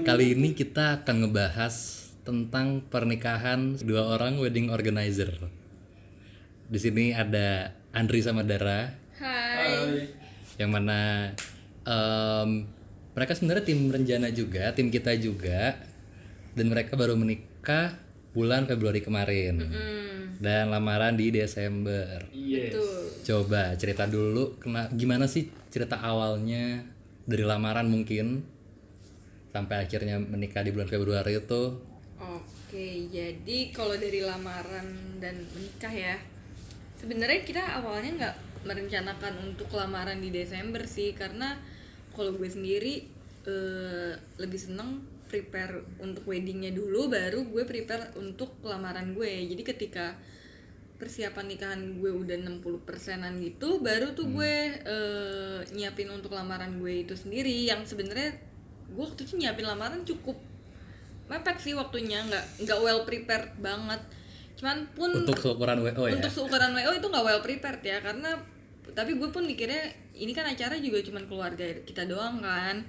Kali ini kita akan ngebahas tentang pernikahan dua orang wedding organizer. Di sini ada Andri sama Dara, Hai. yang mana em, mereka sebenarnya tim rencana juga, tim kita juga, dan mereka baru menikah bulan Februari kemarin, dan lamaran di Desember. Yes. Tuh. Coba cerita dulu, kena, gimana sih cerita awalnya dari lamaran mungkin sampai akhirnya menikah di bulan Februari itu? Oke, jadi kalau dari lamaran dan menikah ya, sebenarnya kita awalnya nggak merencanakan untuk lamaran di Desember sih, karena kalau gue sendiri eh, lebih seneng prepare untuk weddingnya dulu, baru gue prepare untuk lamaran gue. Jadi ketika persiapan nikahan gue udah 60 persenan gitu, baru tuh gue eh, nyiapin untuk lamaran gue itu sendiri, yang sebenarnya gue waktu itu nyiapin lamaran cukup mepet sih waktunya nggak nggak well prepared banget. Cuman pun Untuk seukuran WO ya? untuk seukuran WO itu nggak well prepared ya karena tapi gue pun mikirnya ini kan acara juga cuman keluarga kita doang kan.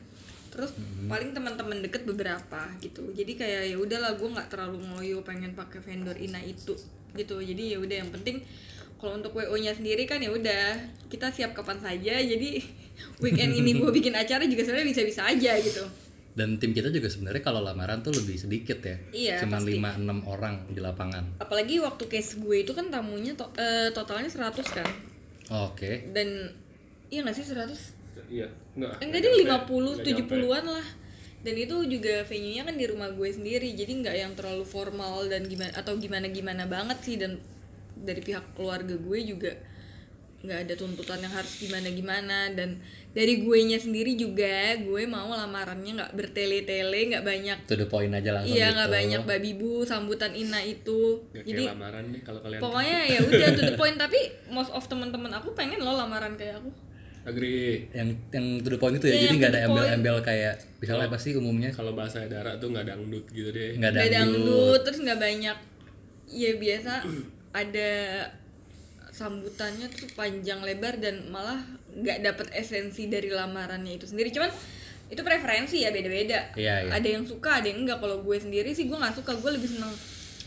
Terus paling teman-teman deket beberapa gitu. Jadi kayak ya udahlah gue nggak terlalu ngoyo pengen pakai vendor ina itu gitu. Jadi ya udah yang penting kalau untuk WO nya sendiri kan ya udah kita siap kapan saja jadi weekend ini gue bikin acara juga sebenarnya bisa-bisa aja gitu Dan tim kita juga sebenarnya kalau lamaran tuh lebih sedikit ya. Iya, Cuma. 5 6 orang di lapangan. apalagi waktu case gue itu kan tamunya to- eh, totalnya 100 kan Oke. dan iya nggak sih 100 Iya. Enggak. enggak deh 50 70-an lah dan itu juga venue-nya kan di rumah gue sendiri jadi nggak yang terlalu formal dan gimana atau gimana gimana banget sih dan dari pihak keluarga gue juga nggak ada tuntutan yang harus gimana gimana dan dari gue nya sendiri juga gue mau lamarannya nggak bertele-tele nggak banyak To the point aja langsung iya gitu. nggak banyak babi bu sambutan ina itu. Nggak jadi kayak lamaran nih kalau kalian pokoknya ya udah to the point. Tapi most of teman-teman aku pengen lo lamaran kayak aku. Agree. Yang yang to the point itu ya. Iya, Jadi nggak ada embel-embel kayak misalnya apa sih umumnya? kalau bahasa Dara tuh nggak dangdut gitu deh. Nggak ada nggak dangdut terus nggak banyak ya biasa ada sambutannya tuh panjang lebar dan malah nggak dapet esensi dari lamarannya itu sendiri. Cuman itu preferensi ya beda-beda. Iya, iya. ada yang suka ada yang enggak kalau gue sendiri sih gue nggak suka. Gue lebih seneng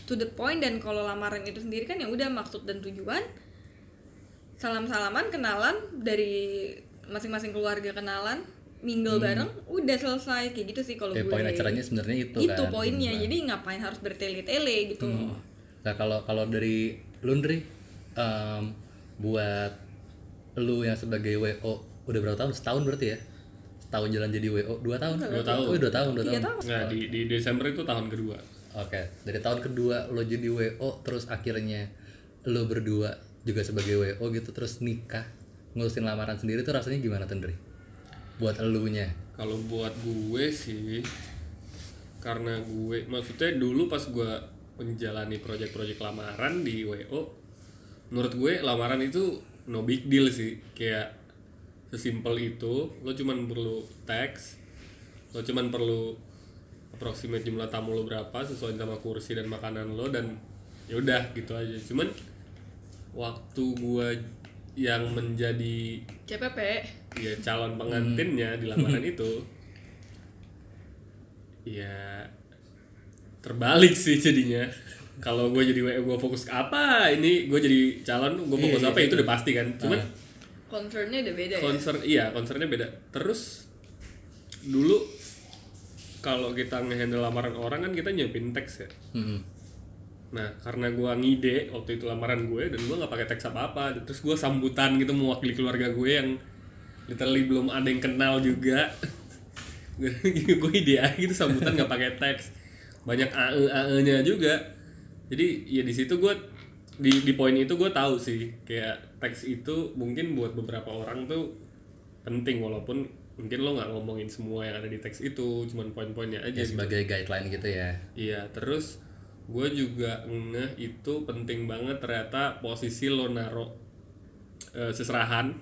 to the point dan kalau lamaran itu sendiri kan ya udah maksud dan tujuan. Salam-salaman kenalan dari masing-masing keluarga kenalan mingle bareng udah selesai. Kayak gitu sih kalau Hmm. Gue. poin acaranya sebenarnya itu, itu kan. poinnya. Jadi ngapain harus bertele-tele gitu Nah kalau kalau dari Lundri em, buat lu yang sebagai WO udah berapa tahun? Setahun berarti ya? Setahun jalan jadi WO? Dua tahun? Dua tahun. Oh, dua tahun, dua tahun. tahun. Nggak, di di Desember itu tahun kedua Oke, dari tahun kedua lo jadi WO terus akhirnya lo berdua juga sebagai WO gitu terus nikah ngurusin lamaran sendiri tuh rasanya gimana Tendri? Buat elunya. kalau buat gue sih karena gue maksudnya dulu pas gue menjalani proyek-proyek lamaran di WO menurut gue lamaran itu no big deal sih. Kayak sesimpel itu lo cuman perlu teks lo cuman perlu approximate jumlah tamu lo berapa sesuai sama kursi dan makanan lo dan ya udah gitu aja. Cuman waktu gue yang menjadi CPP ya calon pengantinnya di lamaran itu ya terbalik sih jadinya. Kalau gue jadi gue fokus ke apa? Ini gue jadi calon gue fokus Iya, apa? itu udah pasti kan. Cuman concernnya udah beda ya? concern iya concernnya beda. Terus dulu kalau kita ngehandle lamaran orang kan kita nyiapin teks ya. Mm-mm. Nah, karena gua ngide waktu itu lamaran gue dan gua nggak pakai teks apa-apa, terus gua sambutan gitu mewakili keluarga gue yang literally belum ada yang kenal juga. gue ide aja gitu sambutan nggak pakai teks. Banyak AE AE-nya juga. Jadi ya di situ gue di di poin itu gue tahu sih kayak teks itu mungkin buat beberapa orang tuh penting walaupun mungkin lo nggak ngomongin semua yang ada di teks itu cuman poin-poinnya aja Ya gitu. sebagai guideline gitu ya. Iya, terus gue juga ngeh itu penting banget ternyata posisi lo naro eh, seserahan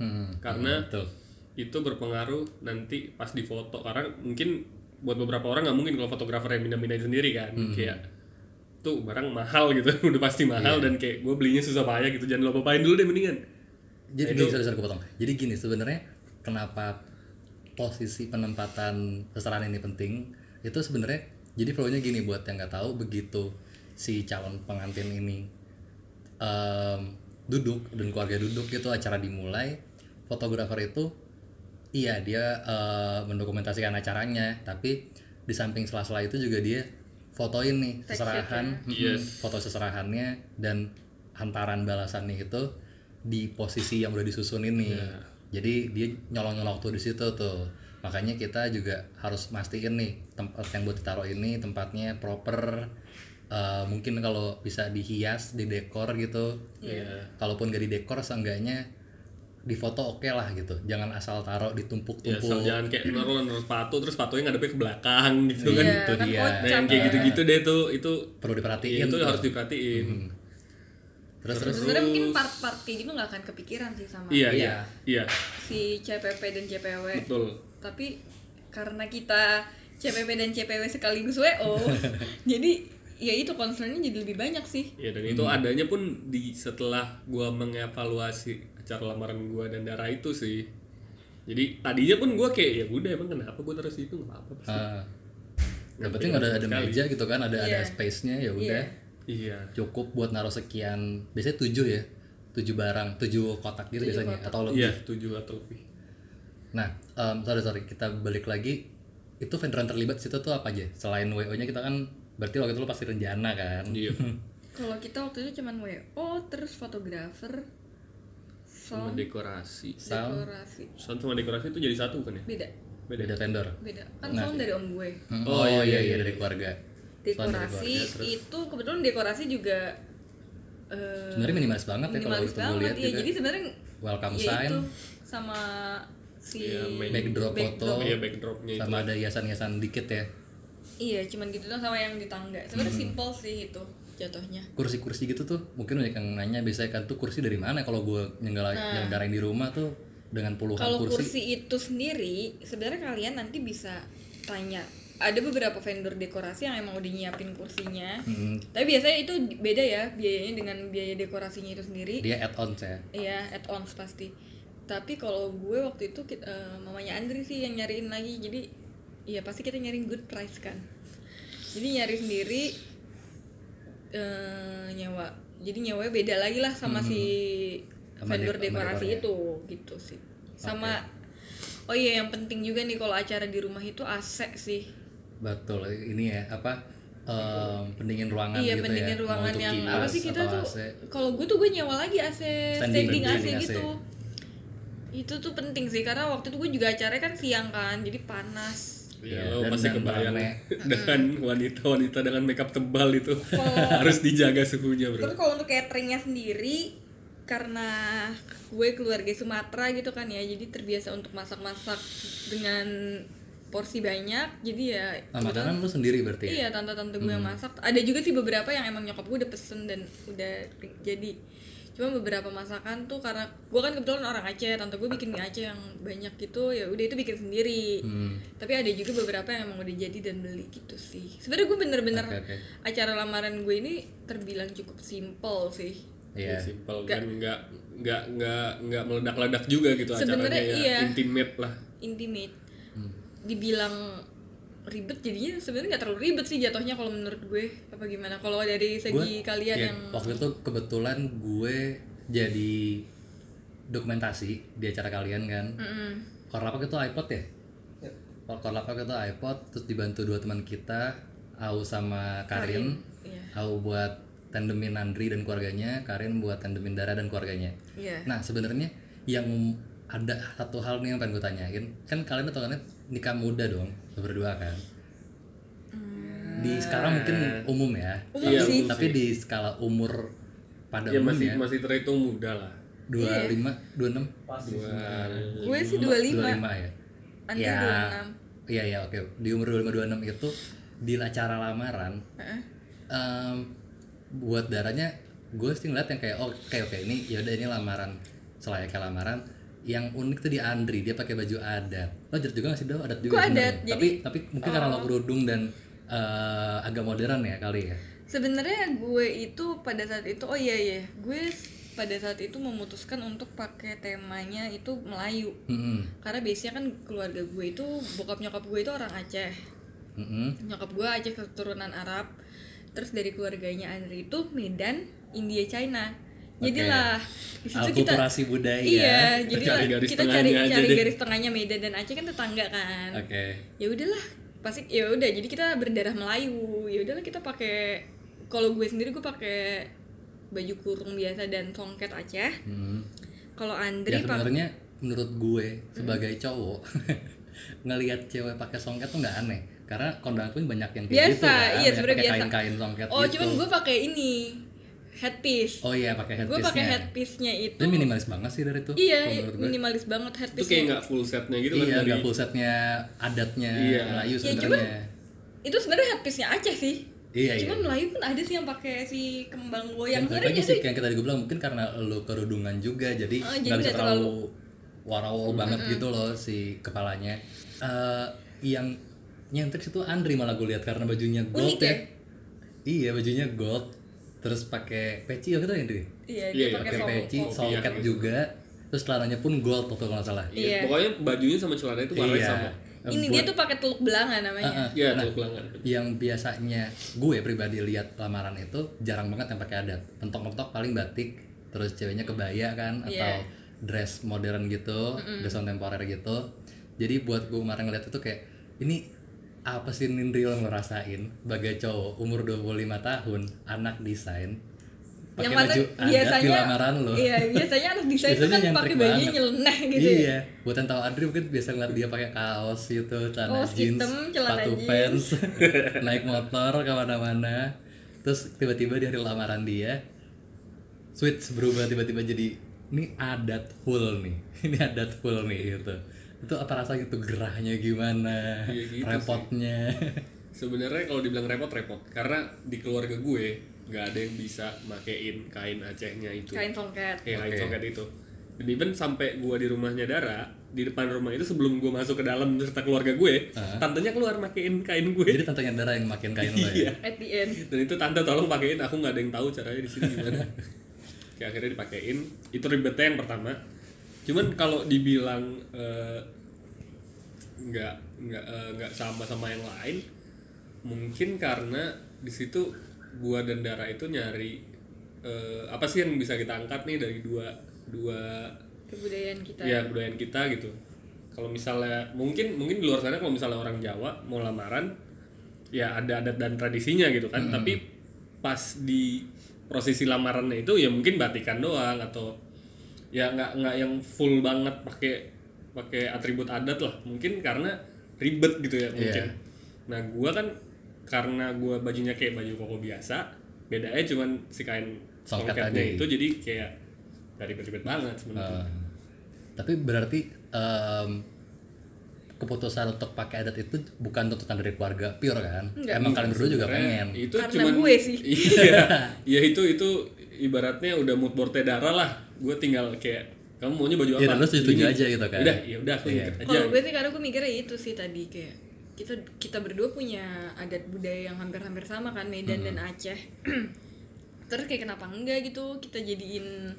Mm-mm. karena Betul. itu berpengaruh nanti pas di foto karena mungkin buat beberapa orang nggak mungkin kalau fotografer yang pindah-pindahin sendiri kan. Kayak tuh barang mahal gitu udah pasti mahal dan kayak gue belinya susah payah gitu jangan lo apain dulu deh mendingan. Jadi Nah, gini, sorry, sorry, potong. Jadi gini sebenarnya kenapa posisi penempatan seseorang ini penting itu sebenarnya jadi flow-nya gini buat yang nggak tahu begitu si calon pengantin ini em, duduk dan keluarga duduk itu acara dimulai fotografer itu iya dia eh, mendokumentasikan acaranya tapi di samping sela-sela itu juga dia fotoin nih seserahan mm, foto seserahannya dan hantaran balasannya itu di posisi yang udah disusun ini jadi dia nyolong-nyolong tuh di situ tuh. Makanya kita juga harus mastiin nih tempat yang buat ditaruh ini tempatnya proper Eh, mungkin kalau bisa dihias di dekor gitu kalaupun gak di dekor seenggaknya di foto oke lah gitu. Jangan asal taruh ya ditumpuk-tumpuk asal jangan kayak naruh naruh sepatu terus sepatunya ngadepnya ke belakang gitu kan. Iya, itu kan dia. nah yang kayak gitu-gitu deh tuh itu perlu diperhatiin itu tuh. harus diperhatiin. Terus terus sebenarnya mungkin part-part kayak gitu nggak akan kepikiran sih sama iya Iya. iya. iya si CPP dan CPW betul. Tapi karena kita CPP dan CPW sekaligus WO jadi ya itu concernnya jadi lebih banyak sih. Ya dan itu adanya pun di setelah gua mengevaluasi acara lamaran gua dan darah itu sih. Jadi tadinya pun gua kayak ya udah emang kenapa gua taruh situ? Nggak apa-apa pasti. Ah. yang penting ada ada Sekali. meja gitu kan ada ada Iya. space-nya ya udah. Iya. Cukup buat naruh sekian biasanya tujuh ya tujuh barang tujuh kotak gitu biasanya atau lebih. Iya tujuh atau lebih. Nah em, sorry sorry kita balik lagi. Itu vendor yang terlibat situ tuh apa aja? Selain wo nya kita kan berarti waktu itu lo pasti rencana kan? Iya. Kalau kita waktu itu cuman WO terus fotografer sama sound dekorasi. Sound. Dekorasi. Sound sama dekorasi itu jadi satu kan ya? Beda. Beda beda. vendor. Beda. Kan sound dari om gue. Hmm, Oh, oh, iya, iya iya, iya dari keluarga. Sound dari dekorasi keluarga, terus. itu kebetulan dekorasi juga eh, sebenarnya minimalis banget ya kalau itu banget. lihat ya jadi sebenarnya welcome ya sign. itu sama si Iya, main- backdrop foto. Iya backdropnya itu. sama ada hiasan-hiasan dikit ya. Iya cuman gitu dong sama yang di tangga. Sebenarnya Hmm. simple sih itu jatuhnya kursi-kursi gitu tuh mungkin banyak yang nanya biasanya kan tuh kursi dari mana kalau gue nyenggala nyelenggarain di rumah tuh dengan puluhan Nah. kalau kursi, kursi itu sendiri sebenarnya kalian nanti bisa tanya ada beberapa vendor dekorasi yang emang udah nyiapin kursinya Hmm, tapi biasanya itu beda ya biayanya dengan biaya dekorasinya itu sendiri dia add-on ya Iya, add-ons pasti. Tapi kalau gue waktu itu eh, mamanya Andri sih yang nyariin lagi. Jadi iya pasti kita nyariin good price kan. Jadi nyari sendiri eh nyewa. Jadi nyewanya beda lagi lah sama si Sama vendor dek- dekorasi dekornya. itu gitu sih. Sama Oh iya yang penting juga nih kalau acara di rumah itu AC sih. betul ini ya apa em, pendingin ruangan iya gitu pendingin ya ruangan yang apa sih kita tuh kalau gue tuh gue nyewa lagi AC Standing, standing, AC AC. gitu itu tuh penting sih karena waktu itu gue juga acaranya kan siang kan jadi panas Iya, Iya, lo dan- pasti dan kebayang rame. dengan wanita-wanita dengan makeup tebal itu harus dijaga suhunya bro. terus kalau untuk cateringnya sendiri karena gue keluarga Sumatera gitu kan ya jadi terbiasa untuk masak-masak dengan porsi banyak jadi ya nah, makanan lu sendiri berarti ya? Iya tante-tante gue yang masak. Ada juga sih beberapa yang emang nyokap gue udah pesen dan udah jadi. Cuma beberapa masakan tuh karena gue kan kebetulan orang Aceh, tante gue bikin mie Aceh yang banyak gitu, ya udah itu bikin sendiri. Hmm. Tapi ada juga beberapa yang emang udah jadi dan beli gitu sih. Sebenarnya gue bener-bener Oke, oke. acara lamaran gue ini terbilang cukup simple sih. Iya. Simple kan nggak nggak nggak nggak meledak-ledak juga gitu acaranya ya iya. intimate lah. Intimate. Hmm. Dibilang ribet jadinya sebenarnya nggak terlalu ribet sih jatuhnya kalau menurut gue. Apa gimana? Kalau dari segi Gua- kalian ya, yang waktu itu kebetulan gue jadi dokumentasi di acara kalian kan. Mm-mm. Korlapak itu iPod ya? Kor- Korlapak itu iPod terus dibantu dua teman kita Au sama Karin, Iya. Au buat tandemin Andri dan keluarganya Karin buat tandemin Dara dan keluarganya. Iya. Nah sebenarnya yang ada satu hal nih yang pengen gue tanyain. Kan kalian tuh kan nikah muda dong berdua kan? Di sekarang mungkin umum ya Umum tapi, sih. tapi di skala umur pada Ya umumnya. masih masih terhitung muda lah. dua lima dua enam? Dua, Gue sih 25 dua lima ya. Andri ya. 26 iya iya oke. Di umur dua lima dua enam itu di acara lamaran Heeh. em, buat darahnya gue sih ngeliat yang kayak oh, oke oke ini yaudah ini lamaran selayaknya lamaran yang unik tuh di Andri dia pakai baju adat. Lo adat juga nggak sih do adat juga adat, tapi jadi- Oh. tapi mungkin karena lo kerudung dan eh, agak modern ya kali ya? Sebenarnya gue itu pada saat itu oh iya iya. Gue pada saat itu memutuskan untuk pakai temanya itu Melayu. Mm-mm. karena biasanya kan keluarga gue itu bokap nyokap gue itu orang Aceh. Mm-mm. nyokap gue Aceh keturunan Arab. Terus dari keluarganya Andri itu Medan India China jadilah di situ kita budaya. iya jadi Cari garis kita cari cari garis tengahnya Medan dan Aceh kan tetangga kan. Oke. ya udahlah pasti ya udah jadi kita berdarah Melayu. Ya udahlah kita pakai kalau gue sendiri gue pakai baju kurung biasa dan songket Aceh. Hmm. kalau Ya Andri pakai sebenarnya menurut gue sebagai cowok ngelihat cewek pakai songket tuh nggak aneh. Karena kondangan pun banyak yang kayak biasa gitu kan, iya sebenarnya pakai biasa. kain-kain songket oh gitu. cuman gue pakai ini headpiece. Oh iya pakai gue headpiece pakai headpiece-nya itu. Itu minimalis banget sih dari itu iya gue. minimalis banget itu headpiece kayak nggak full setnya gitu kan iya dari nggak full setnya adatnya Iya. Melayu Ya, sebenarnya. cuman itu sebenarnya headpiece-nya Aceh sih. Iya iya. Cuman Melayu pun ada sih yang pakai si kembang goyang yang sebenarnya lagi sih yang kita tadi gue bilang mungkin karena lu kerudungan juga jadi Oh, nggak jadi bisa nggak terlalu warawol banget gitu loh si kepalanya. Eh, yang nyentrik itu Andri malah gue lihat karena bajunya gold Unik ya? ya? Iya bajunya gold terus pakai peci gitu ya? Iya Iya, dia iya, pakai peci song- songket iya. juga. Terus celananya pun gold waktu kalau nggak salah. Iya, Iya. pokoknya bajunya sama celana itu warnanya iya. sama. Ini dia tuh pakai teluk belanga namanya. Ah, ah. iya Nah, tuh pelanggan yang biasanya gue pribadi lihat lamaran itu jarang banget yang pakai adat. Mentok-mentok paling batik terus ceweknya kebaya kan atau Iya. dress modern gitu dress kontemporer gitu. Jadi buat gue kemarin ngeliat itu kayak ini apa sih Nindri lo ngerasain? Sebagai cowok umur 25 tahun anak desain pakai yang mana baju adat di lamaran lo. iya biasanya anak desain itu kan pakai baju nyeleneh gitu ya. Iya. Buat yang tahu Adri mungkin biasa ngeliat dia pakai kaos gitu celana Kaos jeans hitam, celana sepatu jeans. fans naik motor ke mana-mana. Terus tiba-tiba di hari lamaran dia switch berubah tiba-tiba jadi ini adat full nih ini adat full nih gitu itu apa rasanya tuh gerahnya gimana Iya gitu repotnya. Sebenarnya kalau dibilang repot repot. Karena di keluarga gue nggak ada yang bisa makein kain Acehnya itu. Kain songket. Kayak kain songket itu. Dan even sampai gue di rumahnya Dara di depan rumah itu sebelum gue masuk ke dalam serta keluarga gue tantenya keluar makein kain gue. Jadi tantenya darah yang makin kain lo Iya. ya at the end. Dan itu tante tolong pakein aku nggak ada yang tahu caranya di sini gimana. Kayak akhirnya dipakein. Itu ribetnya yang pertama cuman kalau dibilang eh, nggak nggak nggak sama sama yang lain mungkin karena di situ gua dan Dara itu nyari eh, apa sih yang bisa kita angkat nih dari dua dua kebudayaan kita ya? kebudayaan kita gitu. Kalau misalnya mungkin mungkin di luar sana kalau misalnya orang Jawa mau lamaran ya ada adat dan tradisinya gitu kan. Tapi pas di prosesi lamarannya itu ya mungkin batikan doang atau ya nggak nggak yang full banget pakai pakai atribut adat lah. Mungkin karena ribet gitu ya mungkin. Nah gua kan karena gua bajunya kayak baju koko biasa bedanya cuman si kain Songket songketnya itu jadi kayak dari ribet-ribet banget sebenarnya. Eh, tapi berarti em, keputusan untuk pakai adat itu bukan tuntutan dari keluarga pure kan? Emang kalian berdua juga pengen. itu Karena cuman gue sih. iya. Ya itu itu ibaratnya udah mood boardnya darah lah gue tinggal kayak kamu maunya baju apa Iya, dan lu setuju Ini. aja gitu kan? udah ya udah aku ikut aja kalau gue sih karena gue mikirnya itu sih tadi kayak kita kita berdua punya adat budaya yang hampir-hampir sama kan Medan dan Aceh terus kayak kenapa enggak gitu kita jadiin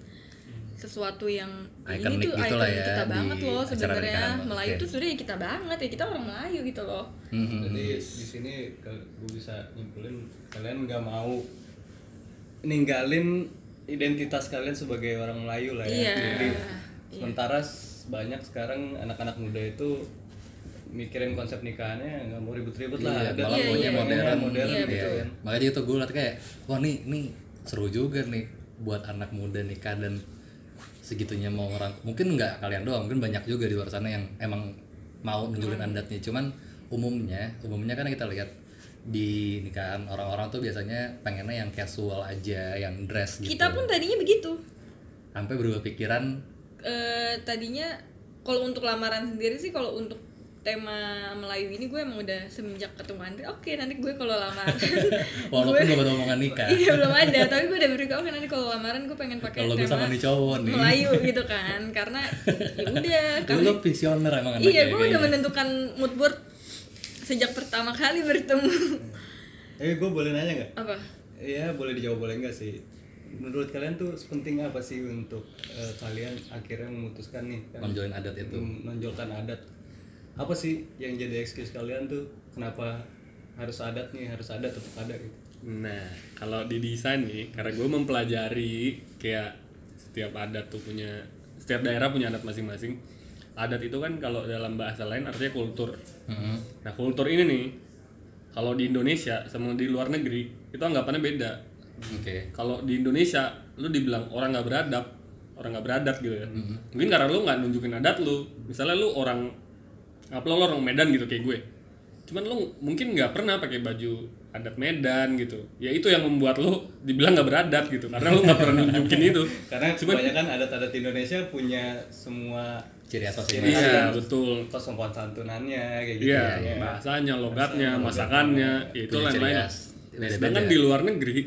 sesuatu yang ini Ikonik tuh gitu lah ya, kita banget loh sebenarnya. Melayu Oke. tuh sebenarnya kita banget ya kita orang Melayu gitu loh Mhm. Jadi di sini gue bisa nyimpulin kalian nggak mau ninggalin identitas kalian sebagai orang Melayu lah ya. Iya. Jadi Iya. sementara banyak sekarang anak-anak muda itu mikirin konsep nikahannya nggak mau ribut-ribut lah. Iya, Ada malah Iya, maunya iya, modern, modern Iya, gitu kan. Makanya itu gue liat kayak, wah nih, nih seru juga nih buat anak muda nikah dan segitunya mau orang mungkin nggak kalian doang, mungkin banyak juga di luar sana yang emang mau nunjukin adatnya. Cuman umumnya, umumnya kan kita lihat di nikahan orang-orang tuh biasanya pengennya yang casual aja, yang dress gitu. kita pun tadinya begitu sampai berubah pikiran eh tadinya kalau untuk lamaran sendiri sih kalau untuk tema Melayu ini gue emang udah semenjak ketemu Andri oke nanti gue kalau lamaran walaupun belum ada omongan nikah. iya belum ada tapi gue udah berpikir oke nanti kalau lamaran gue pengen pakai Kalau gue sama nih cowok nih. Melayu gitu kan karena ya udah Lu karena visioner emang anaknya iya gue udah menentukan mood board sejak pertama kali bertemu Eh gue boleh nanya nggak? apa Iya boleh dijawab boleh nggak sih. menurut kalian tuh penting apa sih untuk eh, kalian akhirnya memutuskan nih kan, Nonjolin adat itu. menonjolkan adat apa sih yang jadi excuse kalian tuh kenapa harus adat nih harus adat tetap ada gitu Nah, kalau di desain nih, karena gue mempelajari kayak setiap adat tuh punya, setiap daerah punya adat masing-masing. Adat itu kan kalau dalam bahasa lain artinya kultur. Mhm. Nah, kultur ini nih, kalau di Indonesia sama di luar negeri itu anggapannya beda. Oke. Kalau di Indonesia, lu dibilang orang nggak beradab, orang nggak beradat gitu ya. Mungkin karena lu nggak nunjukin adat lu. Misalnya lu orang, apa lu orang Medan gitu kayak gue. Cuman lu mungkin nggak pernah pakai baju adat Medan gitu. Ya itu yang membuat lu dibilang nggak beradab gitu. Karena lu nggak pernah nunjukin itu. karena Cuman- kebanyakan adat-adat Indonesia punya semua Ciri khas Ciri masing-masing. Iya betul. kok sopan santunannya kayak gitu Iya, ya. bahasanya, logatnya, masakannya, ya itu lain-lain. Beda-beda. Sedangkan di luar negeri,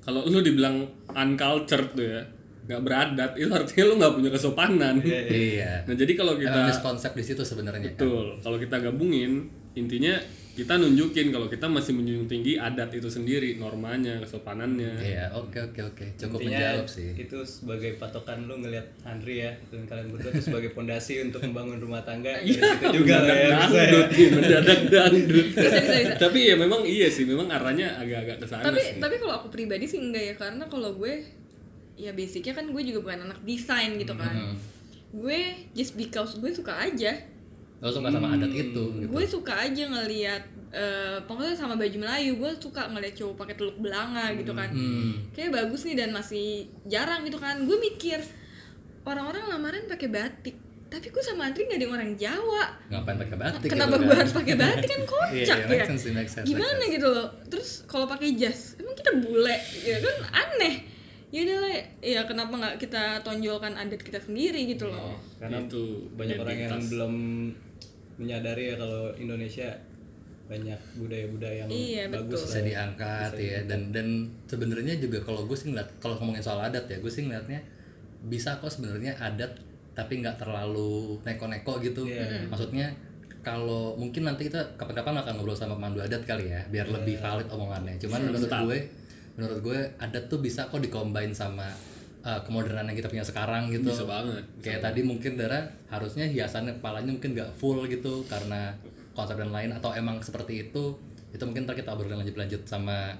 kalau lu dibilang uncultured tuh ya, nggak beradat, itu artinya lu nggak punya kesopanan. Iya. Nah jadi kalau Emang kita miskonsep di situ sebenarnya. betul, kalau kita gabungin, intinya kita nunjukin kalau kita masih menjunjung tinggi adat itu sendiri, normanya, kesopanannya. Iya, oke oke oke. Cukup Intinya menjawab sih. itu sebagai patokan lu ngelihat Andri ya dan kalian berdua itu sebagai pondasi untuk membangun rumah tangga Iya, situ juga lah ya ya. dangdut, mendadak dangdut. Bisa, bisa, bisa. Tapi ya memang iya sih, memang arahnya agak-agak ke sana tapi sih. tapi kalau aku pribadi sih enggak ya karena kalau gue ya basicnya kan gue juga bukan anak desain gitu kan Mhm. gue just because gue suka aja Lo suka sama adat itu gitu. gue suka aja ngelihat eh, pokoknya sama baju Melayu gue suka ngeliat cowok pakai teluk belanga gitu kan. Hmm. kayak bagus nih dan masih jarang gitu kan. Gue mikir orang-orang lamaran pakai batik tapi gue sama Andri gak ada orang Jawa? Ngapain pakai batik kenapa gitu gue kan? harus pakai batik? Kan kocak Iya, iya, make ya. sense sense, gimana gitu loh. Terus kalau pakai jas emang kita bule? Ya kan aneh ya udahlah ya kenapa nggak kita tonjolkan adat kita sendiri gitu loh karena Itu banyak orang yang belum menyadari ya kalau Indonesia banyak budaya-budaya yang Iya, bagus betul. bisa ya. diangkat ya dan dan sebenarnya juga kalau gue sih ngeliat kalau ngomongin soal adat ya gue sih ngeliatnya bisa kok sebenarnya adat tapi nggak terlalu neko-neko gitu Iya. maksudnya kalau mungkin nanti kita kapan-kapan akan ngobrol sama pemandu adat kali ya biar Iya. lebih valid omongannya cuman menurut gue menurut gue adat tuh bisa kok dikombain sama uh, kemodernan yang kita punya sekarang gitu. Bisa banget. kayak tadi mungkin Dara harusnya hiasannya kepalanya mungkin nggak full gitu karena konsep dan lain atau emang seperti itu itu mungkin ntar kita obrolin lanjut lanjut sama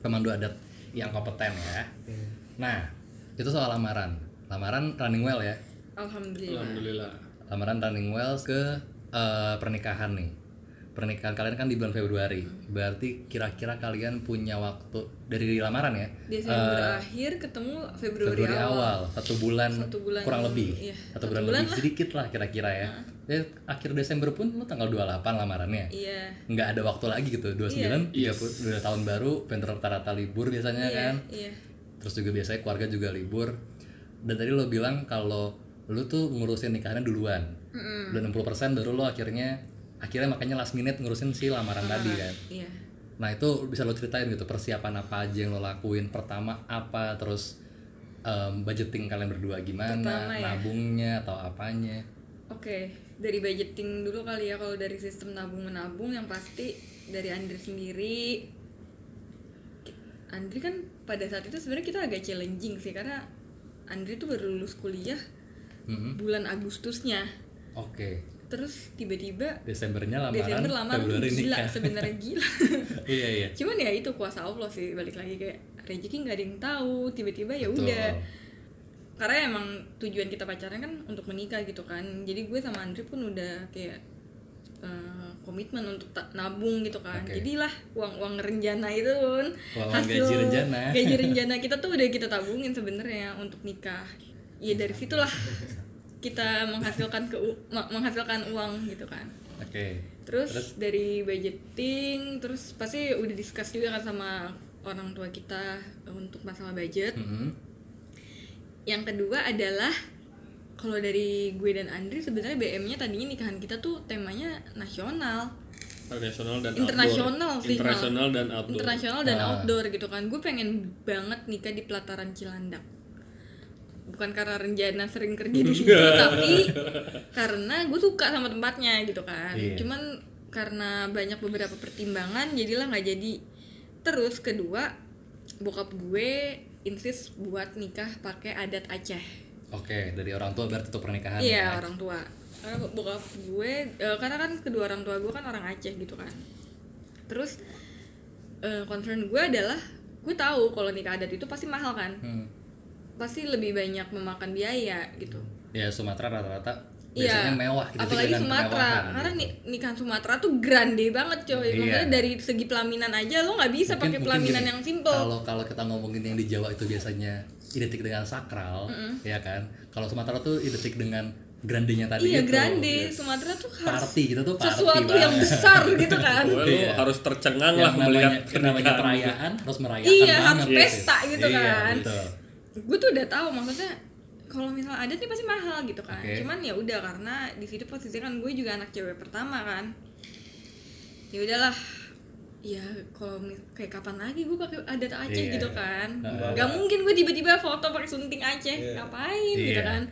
pemandu adat yang kompeten ya. Nah itu soal lamaran. Lamaran running well ya? Alhamdulillah. Alhamdulillah. lamaran running well ke eh, pernikahan nih pernikahan kalian kan di bulan Februari. Berarti kira-kira kalian punya waktu dari lamaran ya? Desember Eh, akhir ketemu Februari, Februari awal. satu bulan, Satu bulan, kurang lebih. iya. satu Satu bulan, bulan lebih lah. sedikit lah kira-kira ya. Ya akhir Desember pun lu tanggal 28 lamarannya. Iya. Nggak ada waktu lagi gitu. 29 Iya. 30 udah tahun baru vendor rata-rata libur biasanya iya kan. iya. Terus juga biasanya keluarga juga libur. Dan tadi lo bilang kalau lu tuh ngurusin nikahnya duluan. Udah 60% baru lo akhirnya akhirnya makanya last minute ngurusin si lamaran tadi kan iya nah itu bisa lo ceritain gitu persiapan apa aja yang lo lakuin pertama apa terus em, budgeting kalian berdua gimana Pertama ya. nabungnya atau apanya Oke, dari budgeting dulu kali ya kalau dari sistem nabung menabung yang pasti dari Andri sendiri. Andri kan pada saat itu sebenarnya kita agak challenging sih karena Andri tuh baru lulus kuliah Mhm. bulan Agustusnya. oke Terus tiba-tiba Desembernya lamaran Desember lamaran Februari gila nikah sebenarnya gila. iya iya. Cuman ya itu kuasa Allah sih balik lagi kayak rezeki nggak ada yang tahu tiba-tiba ya udah. Karena emang tujuan kita pacaran kan untuk menikah gitu kan. Jadi gue sama Andri pun udah kayak eh, komitmen untuk nabung gitu kan. Oke. jadilah uang uang rencana itu pun. Uang- uang gaji rencana. gaji rencana kita tuh udah kita tabungin sebenarnya untuk nikah. Ya dari situlah kita menghasilkan ke menghasilkan uang gitu kan oke Terus, dari budgeting, terus pasti udah discuss juga kan sama orang tua kita untuk masalah budget. Mhm. Yang kedua adalah kalau dari gue dan Andri sebenarnya BM-nya tadinya nikahan kita tuh temanya nasional, Internasional dan internasional outdoor. sih. Internasional dan outdoor. Internasional dan Ah. outdoor gitu kan. Gue pengen banget nikah di pelataran Cilandak. Bukan karena Renjana sering kerja di situ, tapi karena gue suka sama tempatnya gitu kan. Iya. Cuman karena banyak beberapa pertimbangan, jadilah nggak jadi. Terus kedua, bokap gue insist buat nikah pakai adat Aceh Oke, dari orang tua berarti itu pernikahan. iya ya? orang tua karena bokap gue eh, karena kan kedua orang tua gue kan orang Aceh gitu kan terus eh, concern gue adalah gue tahu kalau nikah adat itu pasti mahal kan Hmm. Pasti lebih banyak memakan biaya gitu Ya Sumatera rata-rata Iya, biasanya mewah gitu apalagi Sumatera, karena gitu. ni- nikahan Sumatera tuh grande banget coy. Iya. Maksudnya dari segi pelaminan aja lo nggak bisa pakai pelaminan gini, yang simple. Kalau kalau kita ngomongin yang di Jawa itu biasanya identik dengan sakral, ya kan? Kalau Sumatera tuh identik dengan grandenya tadi Iya itu. grande. Sumatera tuh harus Party kita tuh party sesuatu yang banget. besar gitu kan. Lu Iya. harus tercengang lah yang namanya, melihat yang namanya perayaan harus merayakan Iya, banget harus gitu. pesta gitu Iya, kan. betul. Gue tuh udah tahu maksudnya kalau misalnya adat nih pasti mahal gitu kan. Oke. Cuman ya udah karena di situ posisinya kan gue juga anak cewek pertama kan. Ya udahlah. Ya kalau kayak kapan lagi gue pakai adat Aceh Iya. gitu kan. Heeh. Gak mungkin gue tiba-tiba foto pakai sunting Aceh. Ngapain gitu Iya. kan.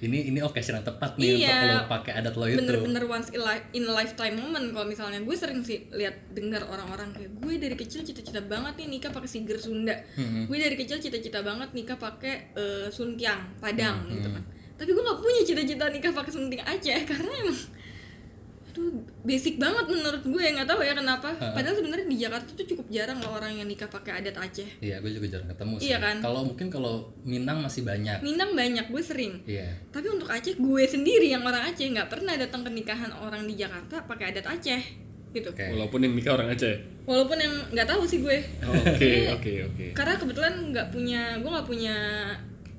Ini ini occasion yang tepat nih Iya. untuk lo pakai adat lo itu. bener-bener once in, li- in a lifetime moment kalau misalnya. Gue sering sih lihat dengar orang-orang kayak gue dari kecil cita-cita banget nih nikah pakai siger Sunda. Gue dari kecil cita-cita banget nikah pakai eh, suntiang Padang gitu kan. Tapi gue nggak punya cita-cita nikah pakai sunting Aceh karena emang aduh basic banget menurut gue nggak tahu ya kenapa padahal sebenarnya di Jakarta tuh cukup jarang loh orang yang nikah pakai adat Aceh Iya, gue juga jarang ketemu sih. Iya kan? Kalau mungkin kalau Minang masih banyak. Minang banyak gue sering Iya. Tapi untuk Aceh gue sendiri yang orang Aceh nggak pernah datang ke nikahan orang di Jakarta pakai adat Aceh gitu. Oke. Walaupun yang nikah orang Aceh. Walaupun yang nggak tahu sih gue. Oke, Iya. oke, oke. Karena kebetulan nggak punya gue nggak punya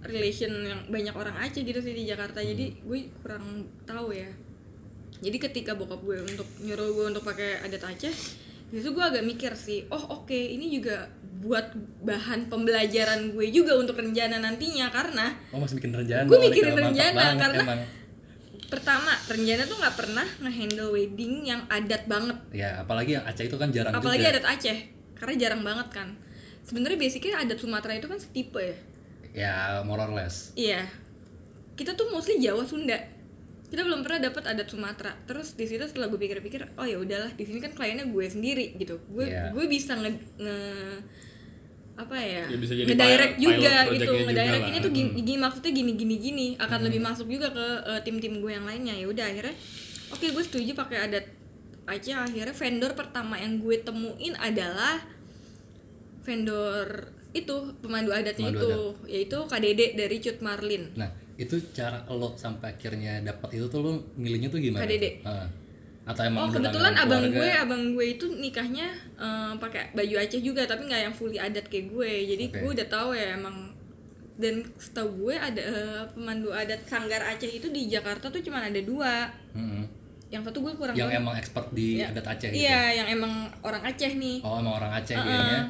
relation yang banyak orang Aceh gitu sih di Jakarta. Jadi gue kurang tahu ya. Jadi ketika bokap gue untuk nyuruh gue untuk pakai adat Aceh, itu gue agak mikir sih, oh oke ini juga buat bahan pembelajaran gue juga untuk rencana nantinya karena Oh masih bikin rencana. Gue mikirin rencana, banget karena- emang. pertama Renjana tuh nggak pernah ngehandle wedding yang adat banget Ya, apalagi yang Aceh itu kan jarang apalagi juga. adat Aceh karena jarang banget kan sebenarnya basicnya adat Sumatera itu kan setipe ya Ya, more or less. iya kita tuh mostly Jawa Sunda kita belum pernah dapat adat Sumatera terus di situ setelah gue pikir-pikir oh ya udahlah di sini kan kliennya gue sendiri gitu. Gue Iya. gue bisa nge, nge- apa ya, Ya, bisa jadi ngedirect pilot juga projectnya gitu ngedirect ini tuh gini, gini maksudnya gini gini gini. Akan lebih masuk juga ke eh, tim-tim gue yang lainnya. Ya udah akhirnya oke gue setuju pakai adat Aceh. Akhirnya vendor pertama yang gue temuin adalah vendor itu pemandu adatnya Pemandu itu yaitu KDD dari Cut Marlin. Nah, itu cara lo sampai akhirnya dapat itu tuh lo milihnya tuh gimana? KDD. Heeh. Atau emang Oh kebetulan abang keluarga? gue, abang gue itu nikahnya eh, pakai baju Aceh juga, tapi nggak yang fully adat kayak gue. Jadi Oke. gue udah tahu ya emang. Dan setahu gue ada eh, pemandu adat Sanggar Aceh itu di Jakarta tuh cuma ada dua. Mm-mm. Yang satu gue kurang Yang tahu. emang expert di Ya, adat Aceh gitu. Iya, yang emang orang Aceh nih. Oh, emang orang Aceh Heeh. kayaknya.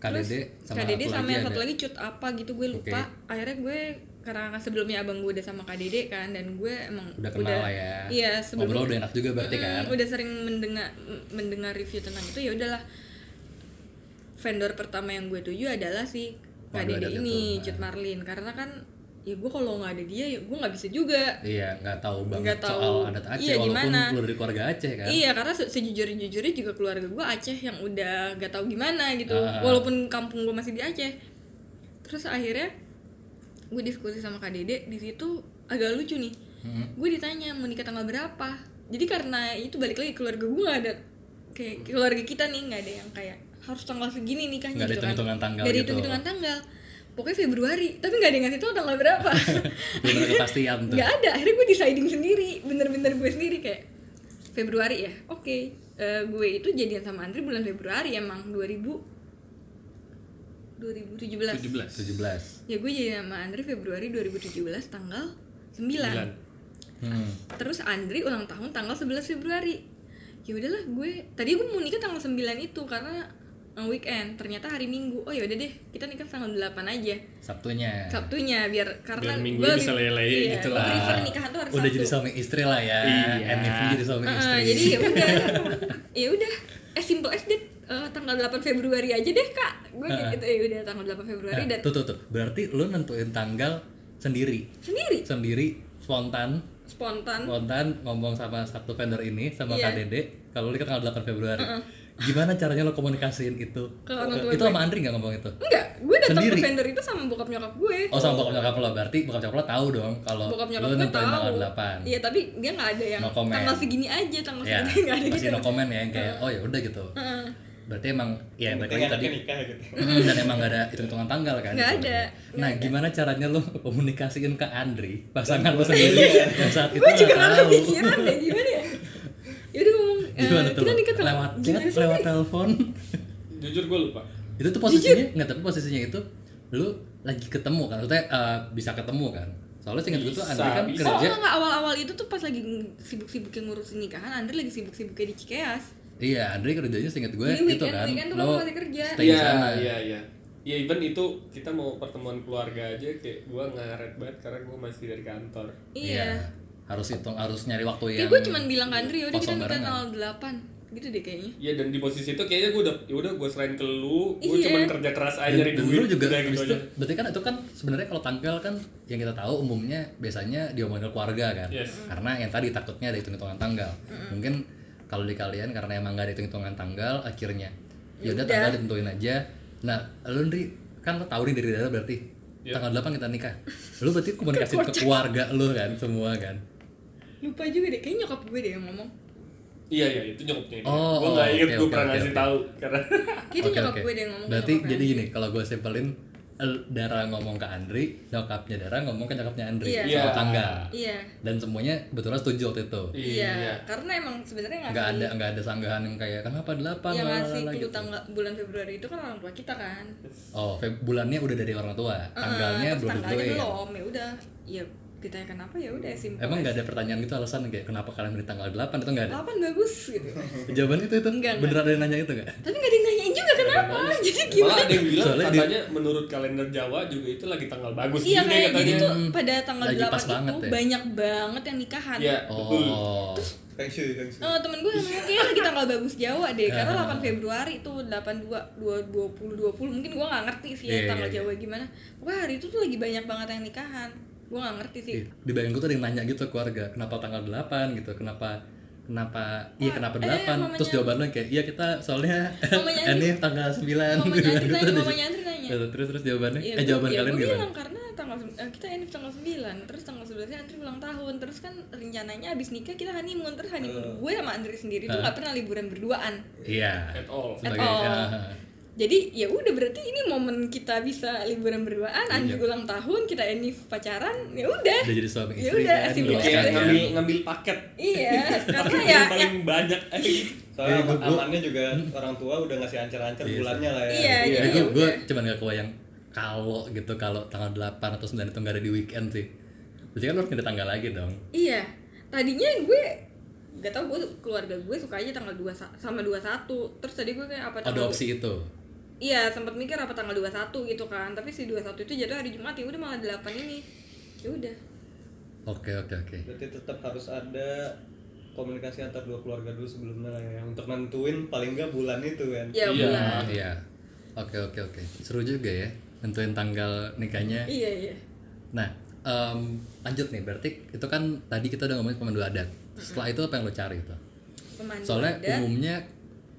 Terus KDD sama KDD sama yang satu lagi cut apa gitu gue lupa. Akhirnya gue karena sebelumnya abang gue udah sama KDD kan dan gue emang Udah kenal lah ya. Iya, sebelum Ngobrol udah enak juga berarti Mm, kan. udah sering mendengar mendengar review tentang itu ya udahlah vendor pertama yang gue tuju adalah si KDD ada ini. Cut Marlin karena kan ya gue kalau nggak ada dia ya gue nggak bisa juga Iya, nggak tahu banget Nggak tahu. soal adat Aceh Iya, walaupun gimana. keluar dari keluarga Aceh kan. Iya karena se- sejujur-jujurnya juga keluarga gue Aceh yang udah gak tahu gimana gitu Ah. walaupun kampung gue masih di Aceh terus akhirnya gue diskusi sama KDD di situ agak lucu nih. Mm-mm. gue ditanya mau nikah tanggal berapa? Jadi karena itu balik lagi keluarga gue gak ada kayak keluarga kita nih nggak ada yang kayak harus tanggal segini nikahnya Nggak ada gitu kan. hitung-hitungan tanggal Nggak ada gitu. hitung-hitungan tanggal. Pokoknya Februari tapi nggak ada yang ngasih tau tanggal berapa. Ada kepastian tuh. nggak ada akhirnya gue deciding sendiri bener-bener gue sendiri kayak Februari ya? Oke. Eh, gue itu jadian sama Andri bulan Februari emang 2000 2017 17. 17. ya gue jadian sama Andri Februari 2017 tanggal 9, Sembilan. Hmm. terus Andri ulang tahun tanggal 11 Februari ya udahlah gue tadi gue mau nikah tanggal 9 itu karena weekend ternyata hari Minggu oh ya udah deh kita nikah tanggal 8 aja Sabtunya. Sabtunya biar karena Biar gue minggunya bisa lele iya, gitu lah. prefer nikahan tuh hari Udah Sabtu jadi suami istri lah ya. Iya. NFV jadi suami Heeh, istri. jadi ya udah ya udah eh simple as that Eh, tanggal 8 Februari aja deh kak. Gue kayak gitu ya udah tanggal 8 Februari Nah, dan tuh tuh tuh. Berarti lu nentuin tanggal sendiri. sendiri? Sendiri spontan. Spontan. Spontan ngomong sama satu vendor ini sama Iya. KDD kalau nikah tanggal 8 Februari. gimana caranya lo komunikasiin itu? Itu sama Andri nggak ngomong itu? Enggak gue datang ke vendor itu sama bokap nyokap gue. Oh sama bokap nyokap lo. Berarti bokap nyokap lo tahu dong kalau bokap lo nyokap gue nentuin tanggal 8 iya tapi dia nggak ada yang No comment. tanggal segini aja tanggal ya segini nggak ada masih gitu. no comment ya yang kayak oh ya udah gitu. Heeh. Berarti emang ya Yang lagi tadi. nikah gitu. Dan emang gak ada hitung-hitungan tanggal kan? Nggak ada, nah nggak gimana caranya lo komunikasiin ke Andri pasangan lo sendiri yang saat itu gue juga nggak nggak kepikiran deh gimana ya? Yaudah ngomong eh, gimana tuh kita nikah lewat chat lewat telepon? Jujur gue lupa. Itu tuh posisinya nggak tapi posisinya itu lu lagi ketemu kan? Maksudnya eh, bisa ketemu kan? Soalnya singkat gue tuh Andri kan bisa. Oh kerja enggak, enggak awal-awal itu tuh pas lagi sibuk-sibuknya ngurusin nikahan, Andre lagi sibuk-sibuknya di Cikeas. Iya Andri kerjanya singkat gue Jadi itu weekend- kan weekend tuh lo masih kerja. stay di iya sana iya iya ya even itu kita mau pertemuan keluarga aja kayak gue ngaret banget karena gue masih dari kantor Iya. harus hitung harus nyari waktu yang gue cuman bilang ke Andre, yaudah kita barengan." tanggal 8 gitu deh kayaknya. Iya dan di posisi itu kayaknya gue udah ya udah gue serahin ke lu, gue Iya. cuman kerja keras aja dan, nyari dan duit lu juga udah gitu itu, aja. berarti kan itu kan sebenarnya kalau tanggal kan yang kita tahu umumnya biasanya diomongin ke keluarga kan Yes. karena yang tadi takutnya ada hitung-hitungan tanggal mungkin kalau di kalian karena emang gak ada hitung-hitungan tanggal akhirnya ya udah Yaudah. tanggal ditentuin aja nah lu Ndri kan lo tahu nih dari daerah berarti Iya. tanggal 8 kita nikah lu berarti komunikasi ke keluarga lu kan semua kan Lupa juga deh, kayaknya nyokap gue deh yang ngomong. Iya iya itu nyokapnya dia. Oh, gue oh, nggak inget oke, gue oke, pernah oke, ngasih oke. tahu karena Kayaknya Oke, nyokap oke. gue deh yang ngomong. berarti jadi gini kalau gue simpelin el- Dara ngomong ke Andri nyokapnya Dara ngomong ke nyokapnya Andri Iya. soal Iya. tanggal Iya. dan semuanya betulan setuju waktu itu Iya, karena emang sebenarnya nggak ada nggak ada sanggahan yang kayak kenapa delapan yang ngasih gitu. tanggal bulan Februari itu kan orang tua kita kan. oh Feb- bulannya udah dari orang tua tanggalnya Eh, terus belum tanggalnya belum, ya udah. Ya ditanya kenapa ya udah simpel. emang nggak ada pertanyaan gitu alasan kayak kenapa kalian milih tanggal 8 itu nggak ada 8 bagus gitu. jawaban itu itu Enggak, beneran ada yang nanya itu nggak Tapi nggak ada yang nanyain juga kenapa. Jadi malah gimana? ada yang bilang Soalnya katanya menurut kalender Jawa juga itu lagi tanggal bagus Iya kayak katanya jadi tuh pada tanggal Lagi 8 pas itu banget ya. banyak banget yang nikahan. Iya betul oh Feng shui, feng shui. Eh, temen gue namanya kayaknya lagi tanggal bagus Jawa deh karena Ah. 8 Februari tuh 82 2 20 20 mungkin gue nggak ngerti sih Iya, ya tanggal iya, Jawa gimana pokoknya hari itu tuh lagi banyak banget yang nikahan gue nggak ngerti sih. Ih, di bayang gue tuh ada yang nanya gitu ke keluarga kenapa tanggal 8 gitu kenapa kenapa iya kenapa eh, 8 mamanya- terus jawabannya kayak iya kita soalnya Mamanya ini tanggal 9 mamanya Andri Gitu nanya Gitu, terus terus jawabannya? Iya, eh gua- jawaban ya, kalian gimana? bilang karena tanggal eh, kita ini tanggal 9 terus tanggal 11 Andri ulang tahun terus kan rencananya abis nikah kita honeymoon terus honeymoon gue sama Andri sendiri tuh nggak pernah liburan berduaan. Iya. At all. At sebagai all. ya, jadi ya udah berarti ini momen kita bisa liburan berduaan Andri Iya. ulang tahun kita ini pacaran ya udah udah jadi suami Ya istri udah, kan sekalian. ngambil ngambil paket iya karena ya paling banyak Soalnya gua- amannya juga orang tua udah ngasih ancer-ancer Iya, bulannya lah ya. Iya, Iya, iya, gue gue udah. cuman gak kebayang kalau gitu kalau tanggal 8 atau 9 itu nggak ada di weekend sih. Berarti kan harus pindah tanggal lagi dong. iya tadinya gue gak tau gue keluarga gue suka aja tanggal 2 sama 21 terus tadi gue kayak apa Ada opsi itu. Iya sempat mikir apa tanggal 21 gitu kan tapi si 21 itu jatuh hari Jumat ya udah malah 8 ini ya udah Oke oke oke. Berarti tetap harus ada komunikasi antar dua keluarga dulu sebelumnya lah ya untuk nentuin paling nggak bulan itu kan. ya Iya. bulan Iya. Oke oke oke. Seru juga ya nentuin tanggal nikahnya. iya iya Nah, em, lanjut nih. Berarti itu kan tadi kita udah ngomongin pemandu adat. Setelah itu apa yang lo cari tuh? pemandu Soalnya adat. umumnya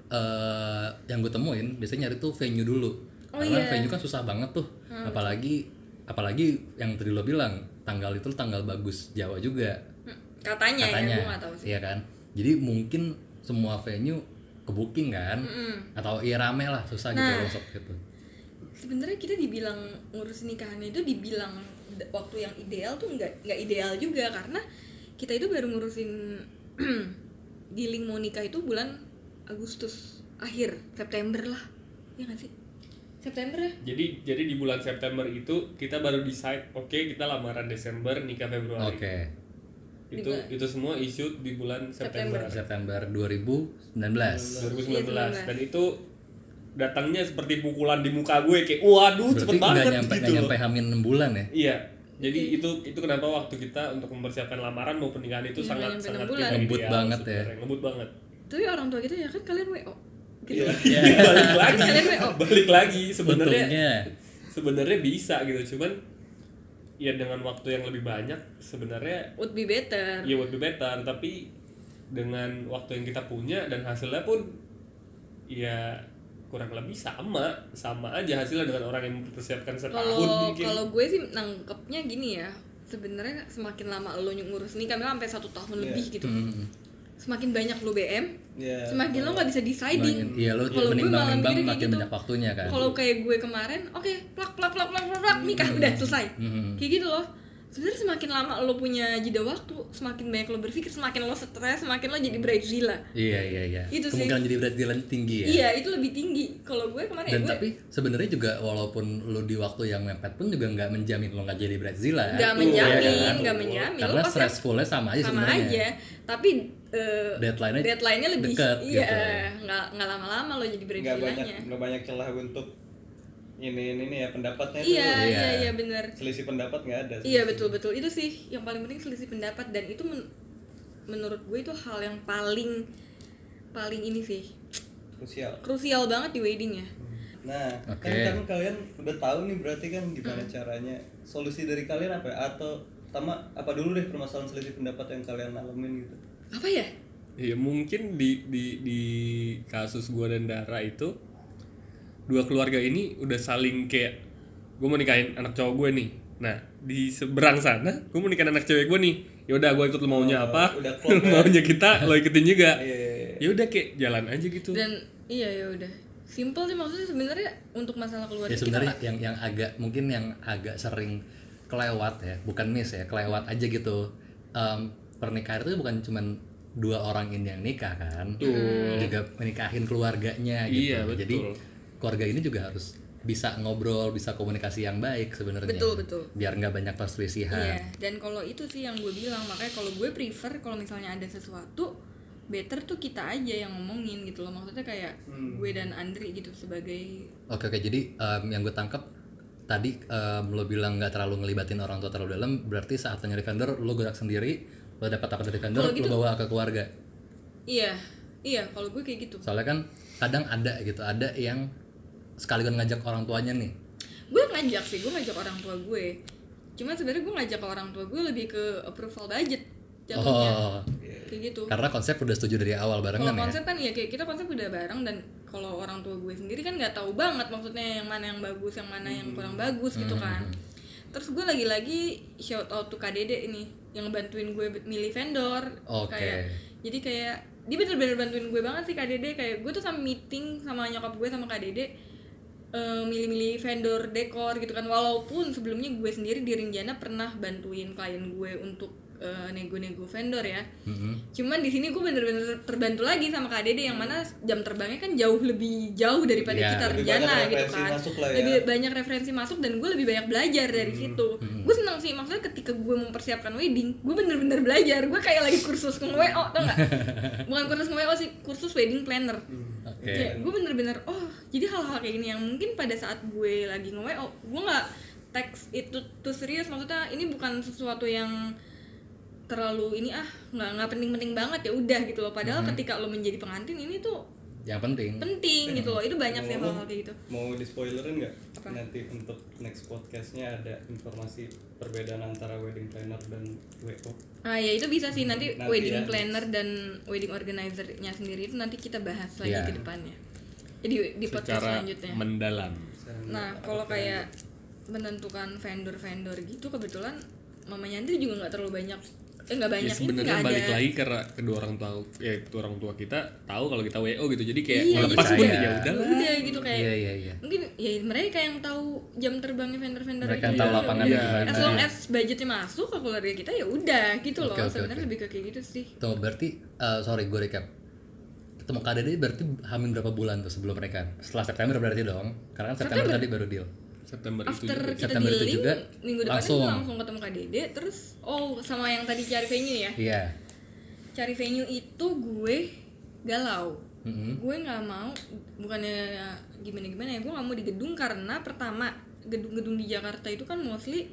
eh yang gue temuin biasanya nyari tuh venue dulu. Oh, Karena iya. venue kan susah banget tuh. Apalagi apalagi yang tadi lo bilang tanggal itu tanggal bagus Jawa juga Hmm, katanya, katanya. ya gue gak tahu sih Iya kan? Jadi mungkin semua venue ke booking kan atau iya rame lah susah gitu Nah. loh sok gitu. sebenarnya kita dibilang ngurus nikahannya itu dibilang waktu yang ideal tuh nggak nggak ideal juga karena kita itu baru ngurusin dealing mau nikah itu bulan Agustus akhir September lah ya nggak sih September ya jadi jadi di bulan September itu kita baru decide oke kita lamaran Desember nikah Februari Oke. itu Di bulan- itu semua isu di bulan September, September. September 2019. 2019 dan itu datangnya seperti pukulan di muka gue kayak waduh Berarti cepet banget nyampe gitu nyampe hamin 6 bulan ya? Iya. Jadi itu itu kenapa waktu kita untuk mempersiapkan lamaran maupun pernikahan itu Iya, sangat sangat bulan. Ngebut banget ya. Ngebut banget. Tapi orang tua kita ya kan kalian wo gitu. Iya. balik lagi. Kalian WO. balik lagi sebenarnya. Sebenarnya bisa gitu. Cuman ya dengan waktu yang lebih banyak sebenarnya would be better. Ya would be better. Tapi dengan waktu yang kita punya dan hasilnya pun ya kurang lebih sama. Sama aja hasilnya dengan orang yang mempersiapkan setahun kalau mungkin. kalau gue sih nangkepnya gini ya. Sebenarnya semakin lama lo ngurus nikah memang sampai satu tahun Iya. lebih gitu. Hmm. Semakin banyak lo BM Iya. semakin lo nggak bisa deciding iya lo Kalau gue mikirnya kayak makin gitu. banyak waktunya kan kalau kayak gue kemarin oke plak plak plak plak plak plak nikah udah selesai Hmm. kayak gitu loh sebenarnya semakin lama lo punya jeda waktu semakin banyak lo berpikir semakin lo stres semakin lo jadi bridezilla iya iya iya. Itu sih. kemungkinan jadi berat jalan tinggi ya. Iya itu lebih tinggi. Kalau gue kemarin ya dan gue tapi sebenarnya juga walaupun lo di waktu yang mepet pun juga nggak menjamin lo nggak jadi Brazil ya. Nggak Iya menjamin kan? nggak menjamin. Karena lo stressfulnya sama aja sama sebenarnya. aja. Tapi eh, Deadline-nya deadline-nya lebih deket iya gitu. nggak nggak lama-lama lo jadi nggak banyak bridezillanya nggak banyak celah untuk ini ini, ini ya pendapatnya itu iya Iya. iya iya benar selisih pendapat nggak ada Iya betul betul itu sih yang paling penting selisih pendapat dan itu men- menurut gue itu hal yang paling paling ini sih krusial krusial banget di wedding ya. nah Oke. kan, kan kalian udah tahu nih berarti kan gimana caranya solusi dari kalian apa ya? atau pertama apa dulu deh permasalahan selisih pendapat yang kalian alamin gitu Apa ya? ya mungkin di di di kasus gua dan Dara itu dua keluarga ini udah saling kayak gue mau nikahin anak cowok gue nih. Nah di seberang sana gue mau nikahin anak cewek gue nih. Yaudah gue ikut lo maunya Oh, apa? udah klop ya. maunya kita lo ikutin juga. Iya, iya, iya. ya udah kayak jalan aja gitu. Dan iya ya udah. Simple sih maksudnya sebenarnya untuk masalah keluarga ya kita sebenarnya yang yang agak mungkin yang agak sering kelewat ya bukan miss ya kelewat aja gitu. Em, pernikahan itu bukan cuman dua orang ini yang nikah kan juga menikahin keluarganya gitu. Iya, betul. jadi keluarga ini juga harus bisa ngobrol bisa komunikasi yang baik sebenarnya. Betul, betul. biar nggak banyak perselisihan. Iya, dan kalau itu sih yang gue bilang makanya kalau gue prefer kalau misalnya ada sesuatu better tuh kita aja yang ngomongin gitu loh. Maksudnya kayak gue dan Andri gitu sebagai Oke oke. Jadi em, yang gue tangkap tadi em, lo bilang nggak terlalu ngelibatin orang tua terlalu dalam berarti saat nyari vendor lo gerak sendiri lo dapat apa dari vendor Kalau lo gitu- bawa ke keluarga? Iya iya. Kalau gue kayak gitu. Soalnya kan kadang ada gitu ada yang sekaligus ngajak orang tuanya nih? Gue ngajak sih gue ngajak orang tua gue. Cuma sebenarnya gue ngajak orang tua gue lebih ke approval budget jatuhnya. Oh. Kayak gitu. Karena konsep udah setuju dari awal kalau barengan ya? konsep kan ya kayak kita konsep udah bareng dan kalau orang tua gue sendiri kan nggak tahu banget maksudnya yang mana yang bagus yang mana yang kurang bagus gitu kan. Terus gue lagi-lagi shout out to KDD ini yang bantuin gue milih vendor. Oke. kayak jadi kayak dia bener-bener bantuin gue banget sih KDD kayak gue tuh sama meeting sama nyokap gue sama KDD milih-milih vendor dekor gitu kan. Walaupun sebelumnya gue sendiri di Rinjana pernah bantuin klien gue untuk eh, nego-nego vendor ya. Mhm. cuman di sini gue bener-bener terbantu lagi sama KDD yang mana jam terbangnya kan jauh lebih jauh daripada Iya, kita banyak gitu kan. ya. lebih banyak referensi masuk dan gue lebih banyak belajar dari Hmm, situ. Gue seneng sih maksudnya ketika gue mempersiapkan wedding gue bener-bener belajar. Gue kayak lagi kursus nge WO tau gak bukan kursus nge WO sih kursus wedding planner. Oke. Kayak gue bener-bener oh jadi hal-hal kayak gini yang mungkin pada saat gue lagi nge WO gue nggak teks itu tuh serius. Maksudnya ini bukan sesuatu yang terlalu ini ah nggak nggak penting-penting banget ya udah gitu loh. Padahal ketika lo menjadi pengantin ini tuh yang penting. penting gitu loh. Itu banyak sih hal-hal kayak gitu. mau di spoilerin nggak? Apa? nanti untuk next podcastnya ada informasi perbedaan antara wedding planner dan WO ah ya itu bisa sih. Nanti, Nanti wedding ya. planner dan wedding organizer-nya sendiri itu nanti kita bahas lagi Iya. ke depannya. Jadi di podcast secara selanjutnya. mendalam. Nah, kalau kayak menentukan vendor-vendor gitu kebetulan mamanya Andri juga nggak terlalu banyak nggak ya banyak itu sebenarnya ada balik lagi karena kedua orang tua ya kedua orang tua kita tahu kalau kita wo gitu. Jadi kayak Iya, ngelepas jadi pun kayak- ya udah lah udah gitu kayak iya iya iya. mungkin ya mereka yang tahu jam terbangnya vendor-vendor Mereka yang tahu Ya. lapangannya udah. gimana. as long as budgetnya masuk ke keluarga kita ya udah gitu loh. Oke, sebenarnya oke. lebih ke kayak gitu sih. Tuh berarti eh, sorry gue recap. Ketemu KDD berarti hamil berapa bulan tuh sebelum mereka? Setelah September berarti dong. Karena kan September, tadi baru deal September itu after juga. kita September itu juga minggu depan langsung. langsung. langsung ketemu KDD terus oh sama yang tadi cari venue ya iya cari venue itu gue galau Mhm. gue nggak mau bukannya gimana gimana ya gue nggak mau di gedung karena pertama gedung-gedung di Jakarta itu kan mostly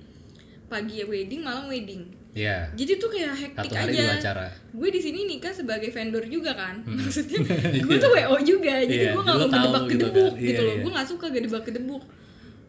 pagi ya wedding malam wedding iya jadi tuh kayak hektik Satu hari aja dua acara. gue di sini nikah sebagai vendor juga kan maksudnya gue tuh wo juga jadi Iya, gue lo mau tahu gedebak gitu kan. gitu, Iya, loh iya. gue nggak suka gedebak gedebuk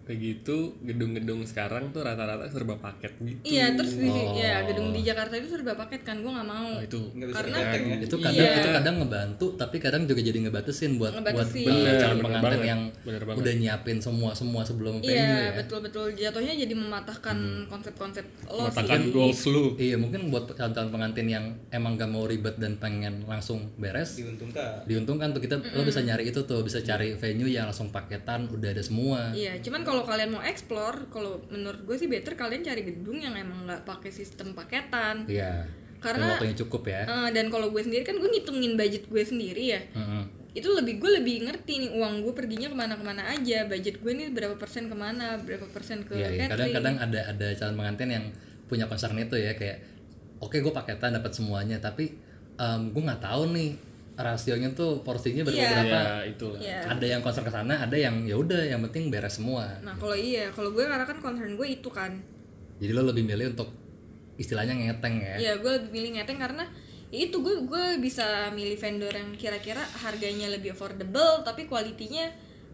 kayak gitu gedung-gedung sekarang tuh rata-rata serba paket gitu Iya, terus di Oh. ya gedung di Jakarta itu serba paket kan, gue nggak mau. Nah, itu nggak bisa Karena- ya itu kadang Iya. itu kadang ngebantu tapi kadang juga jadi ngebatasin buat buat Ngebatasin. uh, Bener, calon bener pengantin banget. yang Bener banget. udah nyiapin semua semua sebelum venue Iya, ya betul-betul jatuhnya jadi mematahkan konsep-konsep lo mengatakan sih. goals lu iya mungkin buat calon pengantin yang emang gak mau ribet dan pengen langsung beres diuntungkan diuntungkan tuh kita lo bisa nyari itu tuh bisa cari venue yang langsung paketan udah ada semua Iya, cuman kalau kalian mau explore, kalau menurut gue sih better kalian cari gedung yang emang nggak pakai sistem paketan. iya Karena- waktunya cukup ya Eh, dan kalau gue sendiri kan gue ngitungin budget gue sendiri ya. Heeh. Itu lebih gue lebih ngerti nih uang gue perginya ke mana-kemana aja, budget gue nih berapa persen ke mana, berapa persen ke Iya, iya. kadang-kadang ada ada calon pengantin yang punya concern itu ya kayak oke gue paketan dapat semuanya tapi em, gue nggak tahu nih rasionya tuh porsinya berapa Iya. berapa ya itu lah Iya. ada yang concern ke sana ada yang ya udah yang penting beres semua Nah kalau iya, kalau gue karena kan concern gue itu kan, jadi lo lebih milih untuk istilahnya ngeteng ya Iya, gue lebih milih ngeteng karena ya itu gue gue bisa milih vendor yang kira-kira harganya lebih affordable tapi kualitinya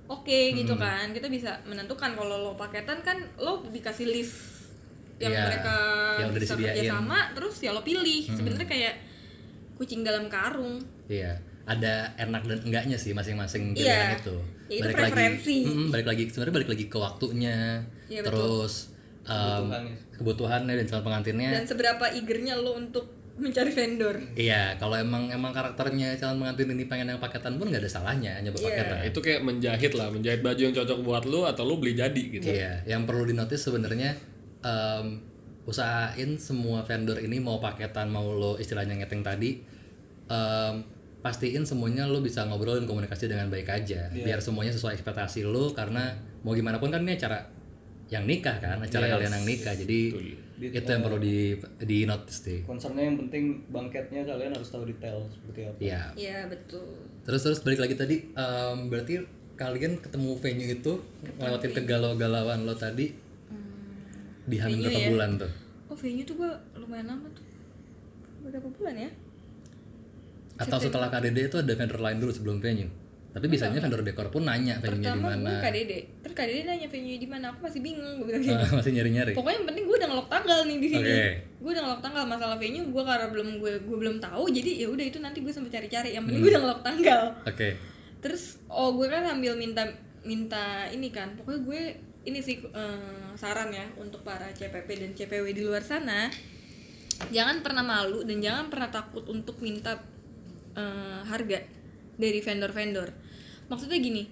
oke gitu Hmm. kan. Kita bisa menentukan kalau lo paketan kan lo dikasih list yang Iya, mereka yang bisa kerja sama terus ya lo pilih. Sebenarnya kayak kucing dalam karung. iya ada enak dan enggaknya sih masing-masing Iya. pilihan itu Ya, itu balik preferensi. lagi mm, balik lagi sebenarnya balik lagi ke waktunya Iya, betul. terus em, Kebutuhannya. kebutuhannya dan calon pengantinnya Dan seberapa eagernya lo untuk mencari vendor. Iya, kalau emang emang karakternya calon pengantin ini pengen yang paketan pun nggak ada salahnya nyoba Iya. paketan. Nah, itu kayak menjahit lah menjahit baju yang cocok buat lu atau lu beli jadi gitu Iya, yang perlu dinotis sebenarnya em, usahain semua vendor ini mau paketan mau lo istilahnya ngeteng tadi em, pastiin semuanya lo bisa ngobrol dan komunikasi dengan baik aja. Biar semuanya sesuai ekspektasi lo karena mau gimana pun kan ini acara yang nikah kan acara Yes. kalian yang nikah. Jadi itu yang perlu di di notice deh concernnya yang penting bangketnya kalian harus tahu detail seperti apa. Iya. Iya betul. Terus terus balik lagi tadi, em, berarti kalian ketemu venue itu ngelewatin kegalau-galauan lo tadi di hamil venue berapa ya? bulan tuh? Oh venue tuh gue lumayan lama tuh. Berapa bulan ya? Atau setelah KDD itu ada vendor lain dulu sebelum venue? Tapi biasanya vendor dekor pun nanya venue-nya di Pertama mana. gue KDD, terus KDD nanya venue di mana, aku masih bingung, gue bilang gitu. Masih nyari-nyari. Pokoknya yang penting gue udah ngelok tanggal nih di sini. Oke. Gue udah ngelok tanggal masalah venue, gue karena belum gue gue belum tahu, jadi ya udah itu nanti gue sampai cari-cari. Yang Hmm. penting gue udah ngelok tanggal. Oke. Terus oh gue kan sambil minta minta ini kan, pokoknya gue ini sih eh, saran ya untuk para CPP dan CPW di luar sana, jangan pernah malu dan jangan pernah takut untuk minta eh, harga dari vendor-vendor. Maksudnya gini,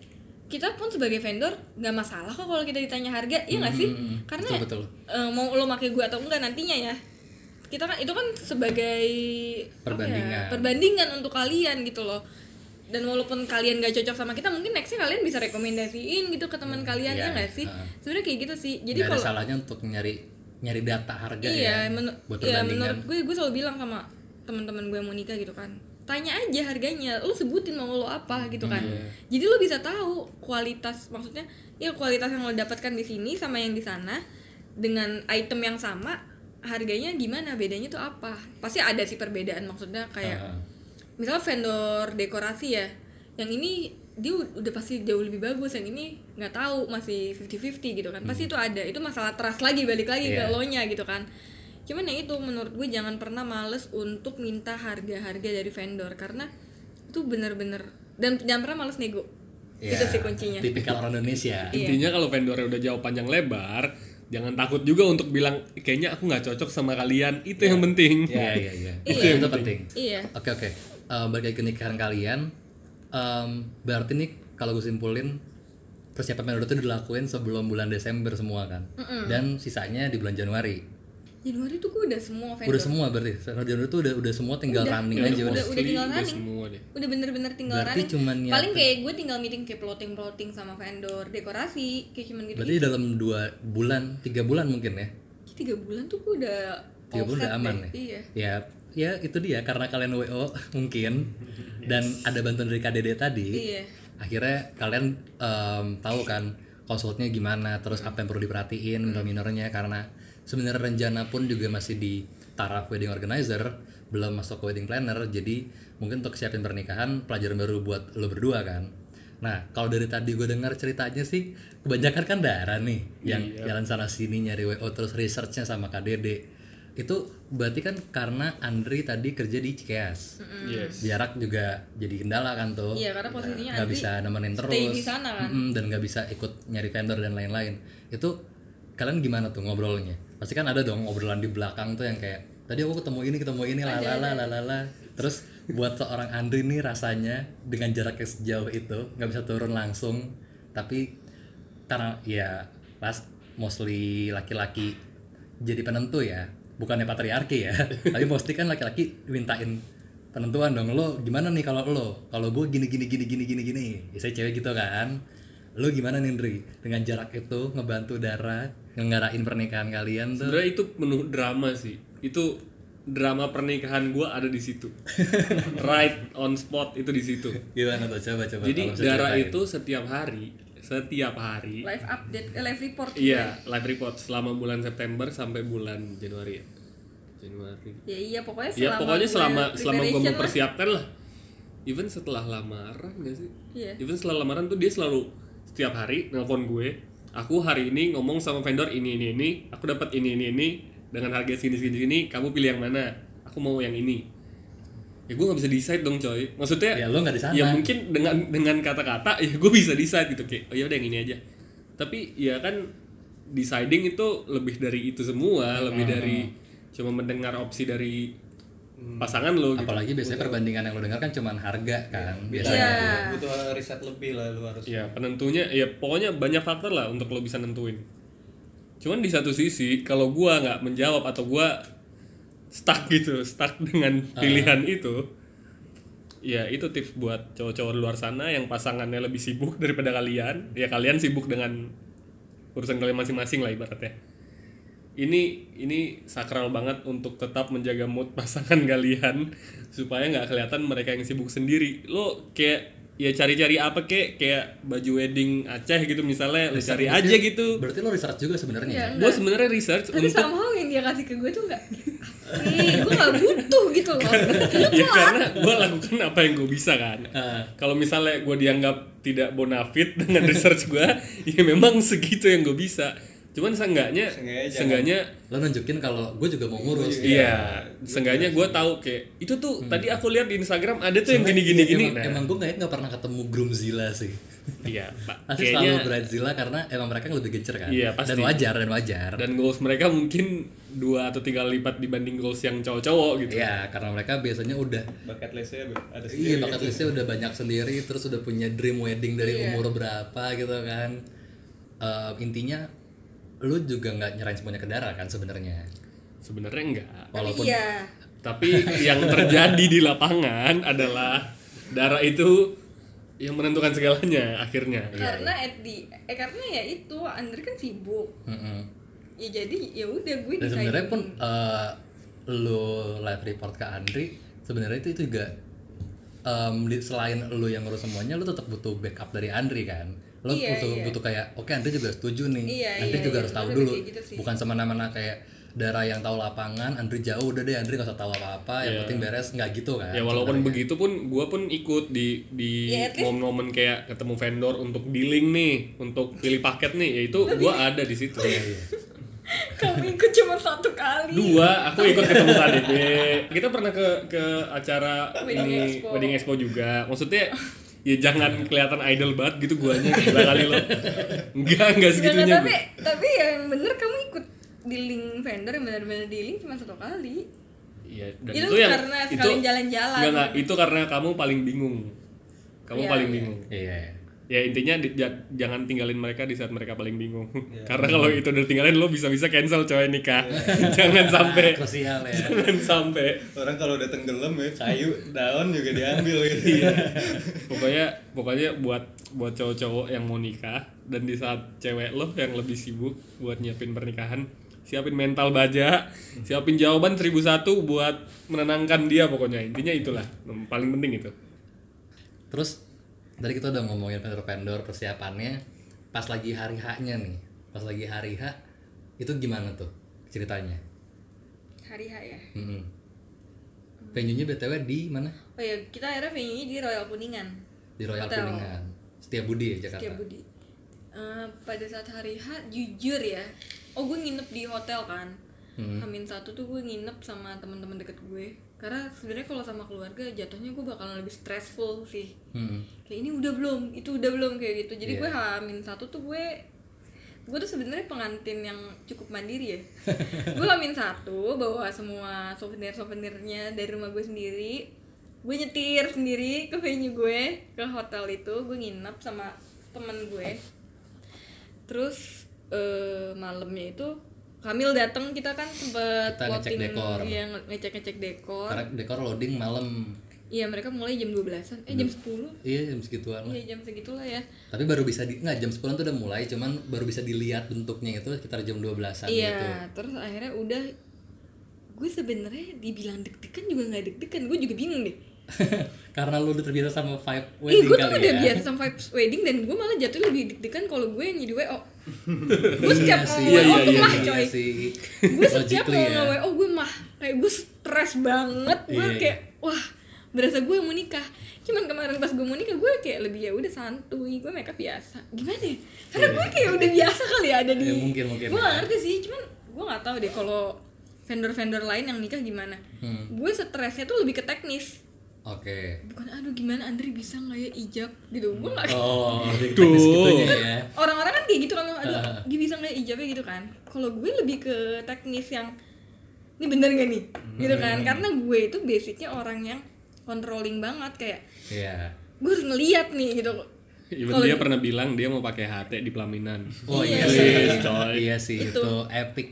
kita pun sebagai vendor nggak masalah kok kalau kita ditanya harga, iya nggak sih? Hmm, Karena betul, betul. eh, mau lo pakai gue atau enggak nantinya ya, kita kan itu kan sebagai ya, Perbandingan. perbandingan untuk kalian gitu loh. Dan walaupun kalian gak cocok sama kita, mungkin nextnya kalian bisa rekomendasiin gitu ke teman kalian iya, ya nggak sih? heeh. Sebenarnya kayak gitu sih. Jadi kalau salahnya untuk nyari nyari data harga ya. iya, menu- buat iya menurut gue gue selalu bilang sama teman-teman gue mau nikah gitu kan tanya aja harganya lu sebutin mau lo apa gitu kan Iya. jadi lu bisa tahu kualitas maksudnya ya kualitas yang lo dapatkan di sini sama yang di sana dengan item yang sama harganya gimana bedanya tuh apa pasti ada sih perbedaan maksudnya kayak Heeh. Misalnya vendor dekorasi ya yang ini dia udah pasti jauh lebih bagus yang ini nggak tahu masih 50-50 gitu kan pasti itu ada itu masalah trust lagi balik lagi Iya. ke lo nya gitu kan cuman yang itu menurut gue jangan pernah males untuk minta harga-harga dari vendor karena itu bener-bener dan jangan pernah males nego Iya, itu sih kuncinya Tipikal orang Indonesia. Iya. intinya kalau vendornya udah jauh panjang lebar jangan takut juga untuk bilang kayaknya aku nggak cocok sama kalian itu yang penting Iya iya iya. Iya. Itu itu penting. iya Oke oke. Balik lagi ke nikahan kalian. em, berarti nih kalau gue simpulin persiapan vendor itu dilakuin sebelum bulan Desember semua kan. Dan sisanya di bulan Januari. Januari tuh gue udah semua vendor Udah semua berarti. Vendor Januari itu udah udah semua tinggal Udah, running udah, aja udah, udah. udah tinggal Udah running semua deh udah bener-bener tinggal Berarti running cuman paling kayak gue tinggal meeting kayak plotting plotting sama vendor dekorasi kayak cuman gitu Berarti dalam dua bulan, tiga bulan mungkin ya. tiga bulan tuh gue udah Tiga bulan udah aman deh. nih. iya Ya, ya itu dia karena kalian WO mungkin dan ada bantuan dari KDD tadi. iya akhirnya kalian em, tahu kan konsultnya gimana terus apa yang perlu diperhatiin minor-minornya karena sebenarnya rencana pun juga masih di taraf wedding organizer belum masuk ke wedding planner jadi mungkin untuk siapin pernikahan pelajaran baru buat lo berdua kan Nah, kalau dari tadi gue dengar ceritanya sih kebanyakan kan Dara nih yang Iya. jalan sana sini nyari WO terus researchnya sama KDD. Itu berarti kan karena Andri tadi kerja di Cikeas. yes Jarak juga jadi kendala kan tuh. Iya, karena posisinya nggak bisa nemenin terus. stay di sana kan. Mm-mm, dan nggak bisa ikut nyari vendor dan lain-lain. Itu kalian gimana tuh ngobrolnya? Pasti kan ada dong obrolan di belakang tuh yang kayak tadi aku ketemu ini ketemu ini lalala lalala. Terus buat seorang Andri nih rasanya dengan jarak yang sejauh itu nggak bisa turun langsung, tapi karena ya pas mostly laki-laki jadi penentu ya, bukannya patriarki ya, tapi mostly kan laki-laki mintain penentuan dong lo gimana nih kalau lo? Kalau gue gini gini gini gini gini gini. Ya, saya cewek gitu kan. Lo gimana nih Ndri? Dengan jarak itu ngebantu Dara ngarahin pernikahan kalian tuh. Sebenarnya itu penuh drama sih. Itu drama pernikahan gua ada di situ. Right on spot itu di situ. Gimana tuh? Coba coba. Jadi Dara ceritain. itu setiap hari setiap hari. Live update eh, live report iya live report selama bulan September sampai bulan Januari ya. Januari. Ya iya pokoknya ya selama pokoknya gue selama selama gue preparation lah. mempersiapkan lah. Even setelah lamaran gak sih? Iya. even setelah lamaran tuh dia selalu setiap hari nelpon gue aku hari ini ngomong sama vendor ini ini ini. Aku dapat ini ini ini. Dengan harga segini segini segini kamu pilih yang mana? Aku mau yang ini ya gue nggak bisa decide dong coy. Maksudnya ya lo nggak di sana. ya mungkin dengan dengan kata-kata ya gue bisa decide gitu kayak oh ya udah yang ini aja. Tapi ya kan deciding itu lebih dari itu semua lebih Hmm. dari cuma mendengar opsi dari pasangan lo gitu. Apalagi biasanya perbandingan yang lo dengar kan cuman harga kan biasanya. Iya. butuh riset lebih lah lu harus. Ya penentunya ya pokoknya banyak faktor lah untuk lo bisa nentuin. Cuman di satu sisi kalau gua nggak menjawab atau gua stuck gitu stuck dengan pilihan itu ya itu tips buat cowok-cowok di luar sana yang pasangannya lebih sibuk daripada kalian. Ya kalian sibuk dengan urusan kalian masing-masing lah ibaratnya. Ini ini sakral banget untuk tetap menjaga mood pasangan kalian supaya nggak kelihatan mereka yang sibuk sendiri. Lo kayak ya cari-cari apa kek? Kayak baju wedding Aceh gitu misalnya lo cari aja gitu. Berarti lo research juga sebenarnya? Gue sebenarnya research tapi untuk somehow yang dia kasih ke gue tuh nggak gue nggak butuh gitu loh. Ya karena gue lakukan apa yang gue bisa kan. Ah. kalau misalnya gue dianggap tidak bonafit dengan research gue ya memang segitu yang gue bisa cuman seenggaknya Seenggaknya jangan- seenggaknya lo nunjukin kalau gue juga mau ngurus Iya, seenggaknya gue tahu kayak itu tuh tadi aku lihat di Instagram ada tuh yang gini gini Iya, gini. emang, emang gue nggak nggak pernah ketemu Groomzilla sih Iya, Pak. pasti Kayaknya selalu Bridezilla karena emang mereka lebih gencer kan Iya, pasti. dan wajar dan wajar dan goals mereka mungkin dua atau tiga kali lipat dibanding goals yang cowok-cowok gitu. Iya, karena mereka biasanya udah bucket listnya ada Iya, sendiri bakat listnya udah banyak sendiri, terus udah punya dream wedding dari umur berapa gitu kan. Eh, intinya lu juga nggak nyerahin semuanya ke Dara kan sebenarnya. Sebenarnya enggak. Walaupun iya Tapi yang terjadi di lapangan adalah Dara itu yang menentukan segalanya akhirnya. karena at the eh karena ya itu Andre kan sibuk Mm-mm. ya jadi ya udah gue Dan sebenarnya pun eh, lu live report ke Andri, sebenarnya itu juga em, di- selain lu yang ngurus semuanya, lu tetap butuh backup dari Andri kan. Lu Iya, butuh iya. butuh kayak, oke Andri juga setuju nih. Iya, Andri iya, juga iya, harus tahu dulu. gitu sih. Bukan semena-mena kayak Dara yang tahu lapangan, Andri jauh udah deh, Andri gak usah tahu apa-apa, yang Iya. penting beres nggak gitu kan. Ya walaupun begitu pun gue pun ikut di di Ya, at least- momen-momen kayak ketemu vendor untuk dealing nih, untuk pilih paket nih, ya itu gue ada di situ. kamu ikut cuma satu kali Dua, aku ikut ketemu KDB. Kita pernah ke ke acara Wedding ini Expo. wedding expo juga. Maksudnya ya jangan kelihatan idol banget gitu guanya gila kali lo. Enggak, enggak Enggak, segitunya. tapi gua. tapi yang bener kamu ikut dealing vendor yang benar-benar dealing cuma satu kali Iya, dan Itu itu, yang karena sekalian jalan-jalan. Enggak, enggak, itu karena kamu paling bingung. Kamu Iya, paling iya. bingung. Iya. Ya intinya di- ja- jangan tinggalin mereka di saat mereka paling bingung. Iya. Karena kalau itu udah tinggalin lo bisa-bisa cancel coy nikah. jangan sampai Krusial ya. jangan sampai. orang kalau udah tenggelam ya kayu daun juga diambil gitu Iya. pokoknya pokoknya buat buat cowok-cowok yang mau nikah dan di saat cewek lo yang lebih sibuk buat nyiapin pernikahan siapin mental baja siapin jawaban 1001 buat menenangkan dia pokoknya intinya itulah yang paling penting itu Terus tadi kita udah ngomongin vendor-vendor persiapannya pas lagi hari H-nya nih. Pas lagi hari H itu gimana tuh ceritanya? hari H ya Mm-mm. Venue-nya BTW di mana? oh ya kita akhirnya venue nya di Royal Kuningan Di Royal Hotel. Kuningan. Setia Budi ya Jakarta Setia Budi Eh, pada saat hari H jujur ya oh gue nginep di hotel kan Hmm. Hamin satu tuh gue nginep sama teman-teman deket gue karena sebenarnya kalau sama keluarga jatuhnya gue bakalan lebih stressful sih. Hmm. kayak ini udah belum itu udah belum kayak gitu. Jadi Iya. gue hamin satu tuh gue gue tuh sebenarnya pengantin yang cukup mandiri ya. Gue hamin satu bawa semua souvenir souvenirnya dari rumah gue sendiri. Gue nyetir sendiri ke venue gue ke hotel itu. Gue nginep sama temen gue. Terus eh, malamnya itu Kamil datang kita kan sempet Kita ngecek dekor. iya nge- ngecek ngecek dekor karena dekor loading malam iya mereka mulai jam 12an eh jam 10 iya jam segituan lah Iya jam segitulah ya. tapi baru bisa di nggak jam 10 tuh udah mulai cuman baru bisa dilihat bentuknya itu sekitar jam 12an Iya, gitu terus akhirnya udah gue sebenarnya dibilang deg-degan juga nggak deg-degan, gue juga bingung deh. karena lu udah terbiasa sama vibe Ih, wedding gue tuh udah ya biasa sama vibes wedding dan gue malah jatuh lebih deg-degan kalau gue yang jadi WO. Gue setiap Iya mau sih, WO iya, tuh iya, mah iya coy. Gue setiap mau ya. nge-WO gue mah kayak gue stres banget. Gue Iya. kayak wah berasa gue mau nikah. Cuman kemarin pas gue mau nikah gue kayak lebih ya udah santuy, gue makeup biasa. Gimana ya? Karena gue kayak udah biasa kali ya ada di Ya, mungkin, mungkin Gue gak ya. ngerti sih, cuman gue gak tahu deh kalau vendor-vendor lain yang nikah gimana. Hmm. Gue stresnya tuh lebih ke teknis. Oke. Bukan aduh gimana Andri bisa nggak ya ijab? Gitu. Gue gak oh Tuh. teknis gitunya ya. Orang-orang kan kayak gitu kan aduh dia bisa nggak ijabnya? Gitu kan. Kalau gue lebih ke teknis yang ini bener gak nih? Gitu kan. Karena gue itu basicnya orang yang controlling banget kayak iya. Gue harus ngeliat nih gitu. Even Kalau dia di- pernah bilang dia mau pakai HT di pelaminan. oh iya, Iya, sih. Iya. coy. iya sih Itu. itu epic.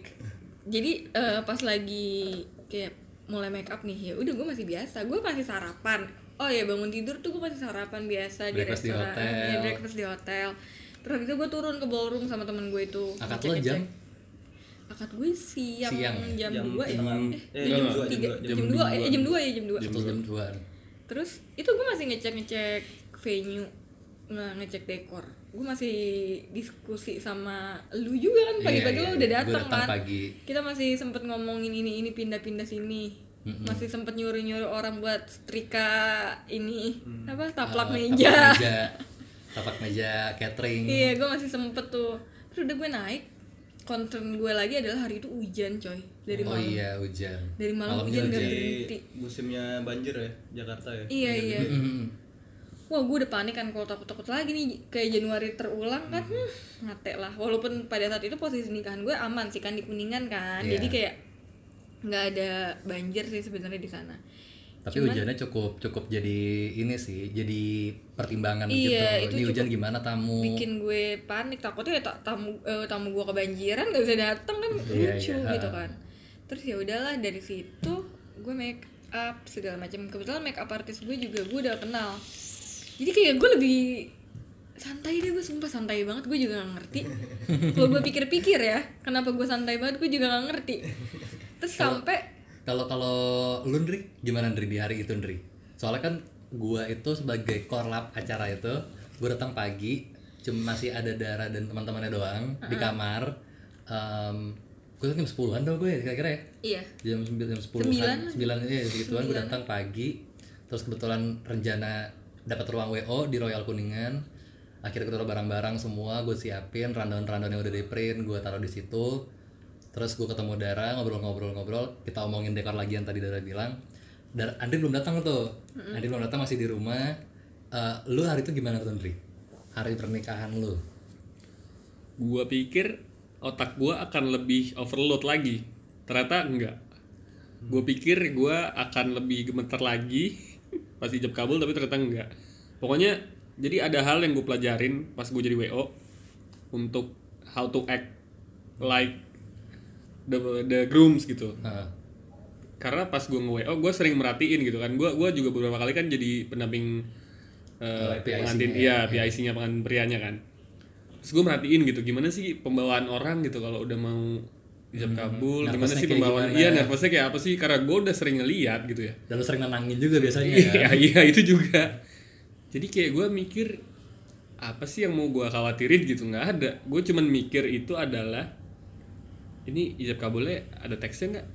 Jadi eh, pas lagi kayak mulai make up nih ya udah gue masih biasa gue masih sarapan. Oh ya bangun tidur tuh gue masih sarapan biasa di Breakfast di restoran hotel. ya breakfast di hotel. Terus habis itu gue turun ke ballroom sama temen gue itu. Akad lo jam? Akad gue siang, Siang. jam, Jam 2 ya? eh, jam jam dua, jam jam dua. dua. eh jam dua ya jam dua. Jam 2 terus itu gue masih ngecek ngecek venue nge ngecek dekor gue masih diskusi sama lu juga kan pagi-pagi Iya, lo iya. udah Gua datang kan. pagi. kita masih sempet ngomongin ini ini pindah-pindah sini. Masih sempet nyuruh-nyuruh orang buat setrika ini apa taplak Ah, meja taplak meja. taplak meja catering. Iya gue masih sempet tuh. Terus udah gue naik concern gue lagi adalah hari itu hujan coy. Dari oh malam. iya hujan. Dari malam Malamnya hujan gak hujan. berhenti. Musimnya banjir ya Jakarta ya. Iya iya. Wah gue udah panik kan kalau takut-takut lagi nih. Kayak Januari terulang kan hmm, ngate lah. Walaupun pada saat itu posisi nikahan gue aman sih kan di kuningan kan. Iya. jadi kayak nggak ada banjir sih sebenarnya di sana. Tapi Cuman- hujannya cukup cukup jadi ini sih jadi pertimbangan Iya, gitu. itu ini hujan gimana tamu? bikin gue panik. Takutnya ya ta- tamu eh, tamu gue kebanjiran nggak bisa datang kan Iya, lucu iya. gitu kan. Terus ya udahlah dari situ gue make up segala macam. Kebetulan make up artis gue juga gue udah kenal jadi kayak gue lebih santai deh gue sumpah santai banget gue juga gak ngerti. Kalau gue pikir-pikir ya kenapa gue santai banget gue juga gak ngerti. Terus sampai kalau kalau lu Ndri gimana Ndri? Di hari itu Ndri? Soalnya kan gua itu sebagai korlap acara itu gue datang pagi cuma masih ada Dara dan teman-temannya doang di kamar. Um, gue jam 10-an dong gue kira-kira ya? Iya. Jam 9 jam 10 Sembilan. sembilan ya segituan gue datang pagi. Terus kebetulan rencana dapat ruang WO di Royal Kuningan. Akhirnya gue taruh barang-barang semua gue siapin rundown-rundown yang udah di print gue taruh di situ. Terus gue ketemu Dara ngobrol-ngobrol-ngobrol kita omongin dekor lagi yang tadi Dara bilang. Dan Andri belum datang tuh. Andri belum datang masih di rumah. Eh, lu hari itu gimana tuh Andri? Hari pernikahan lu? Gua pikir otak gua akan lebih overload lagi. Ternyata enggak. Gue pikir gua akan lebih gemeter lagi pas ijab kabul tapi ternyata enggak. Pokoknya jadi ada hal yang gue pelajarin pas gue jadi WO untuk how to act like the the grooms gitu. Heeh. Karena pas gue nge-WO gue sering merhatiin gitu kan. Gue gua juga beberapa kali kan jadi pendamping PIC-nya pengantin ya. iya PIC-nya pengantin prianya kan. Terus gue merhatiin gitu gimana sih pembawaan orang gitu kalau udah mau ijab kabul, gimana Nervousnya sih pembawaan gimana? iya nervousnya kayak apa sih? Karena gue udah sering ngeliat gitu ya. dan lu sering nenangin juga biasanya ya Iya iya itu juga. Jadi kayak gue mikir apa sih yang mau gue khawatirin gitu nggak ada. Gue cuman mikir itu adalah ini ijab kabulnya ada teksnya nggak?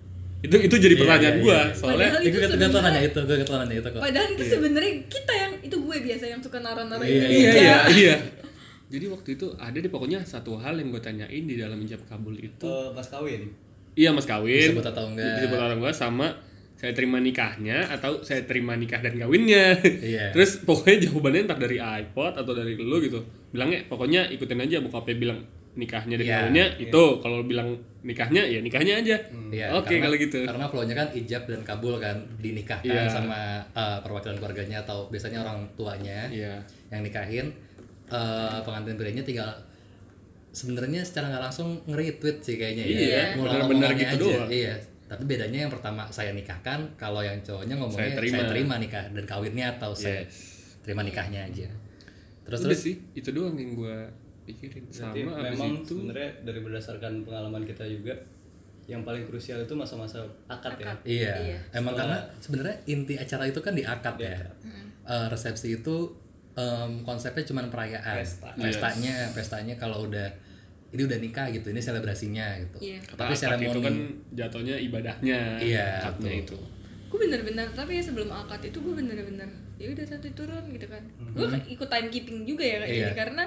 Itu itu jadi Iya, pertanyaan iya, gue iya. soalnya Padahal Eh, gue itu gue sebenarnya- nanya itu gue nanya itu kok padahal itu sebenarnya kita yang itu gue biasa yang suka naruh-naruh Iya, ini. iya iya iya jadi waktu itu ada deh pokoknya satu hal yang gue tanyain di dalam ijab kabul itu. Eh, pas kawin? Iya mas kawin. Disebut atau enggak? disebut atau enggak sama saya terima nikahnya atau saya terima nikah dan kawinnya. Iya. terus pokoknya jawabannya entah dari iPod atau dari lu gitu. Bilangnya pokoknya ikutin aja bokapnya bilang nikahnya dan Iya, kawinnya itu. Kalau bilang nikahnya ya nikahnya aja. Iya, oke karena- kalau gitu. Karena flow-nya kan ijab dan kabul kan dinikahkan Iya. sama uh, perwakilan keluarganya atau biasanya orang tuanya Iya. yang nikahin uh, pengantin prianya tinggal sebenarnya secara nggak langsung nge-retweet sih kayaknya ya. Iya, Ngulang benar-benar omongannya gitu aja. doang. Iya. Tapi bedanya yang pertama saya nikahkan, kalau yang cowoknya ngomongnya Saya terima. terima nikah dan kawinnya atau saya Yes. terima nikahnya aja. Terus Udah terus sih itu doang yang gue pikirin sama abis memang itu sebenarnya dari berdasarkan pengalaman kita juga yang paling krusial itu masa-masa akad, ya. Iya, Iya. emang karena sebenarnya inti acara itu kan di akad Di ya. akad. Eh, resepsi itu em, konsepnya cuma perayaan, Pesta. pestanya, pestanya kalau udah ini udah nikah gitu, ini selebrasinya gitu. Iya. Tapi seremoni itu kan jatuhnya ibadahnya Iya, akadnya itu gue bener-bener tapi ya sebelum akad itu gue bener-bener ya udah satu turun gitu kan gue ikut timekeeping juga ya kayak Iya. gini karena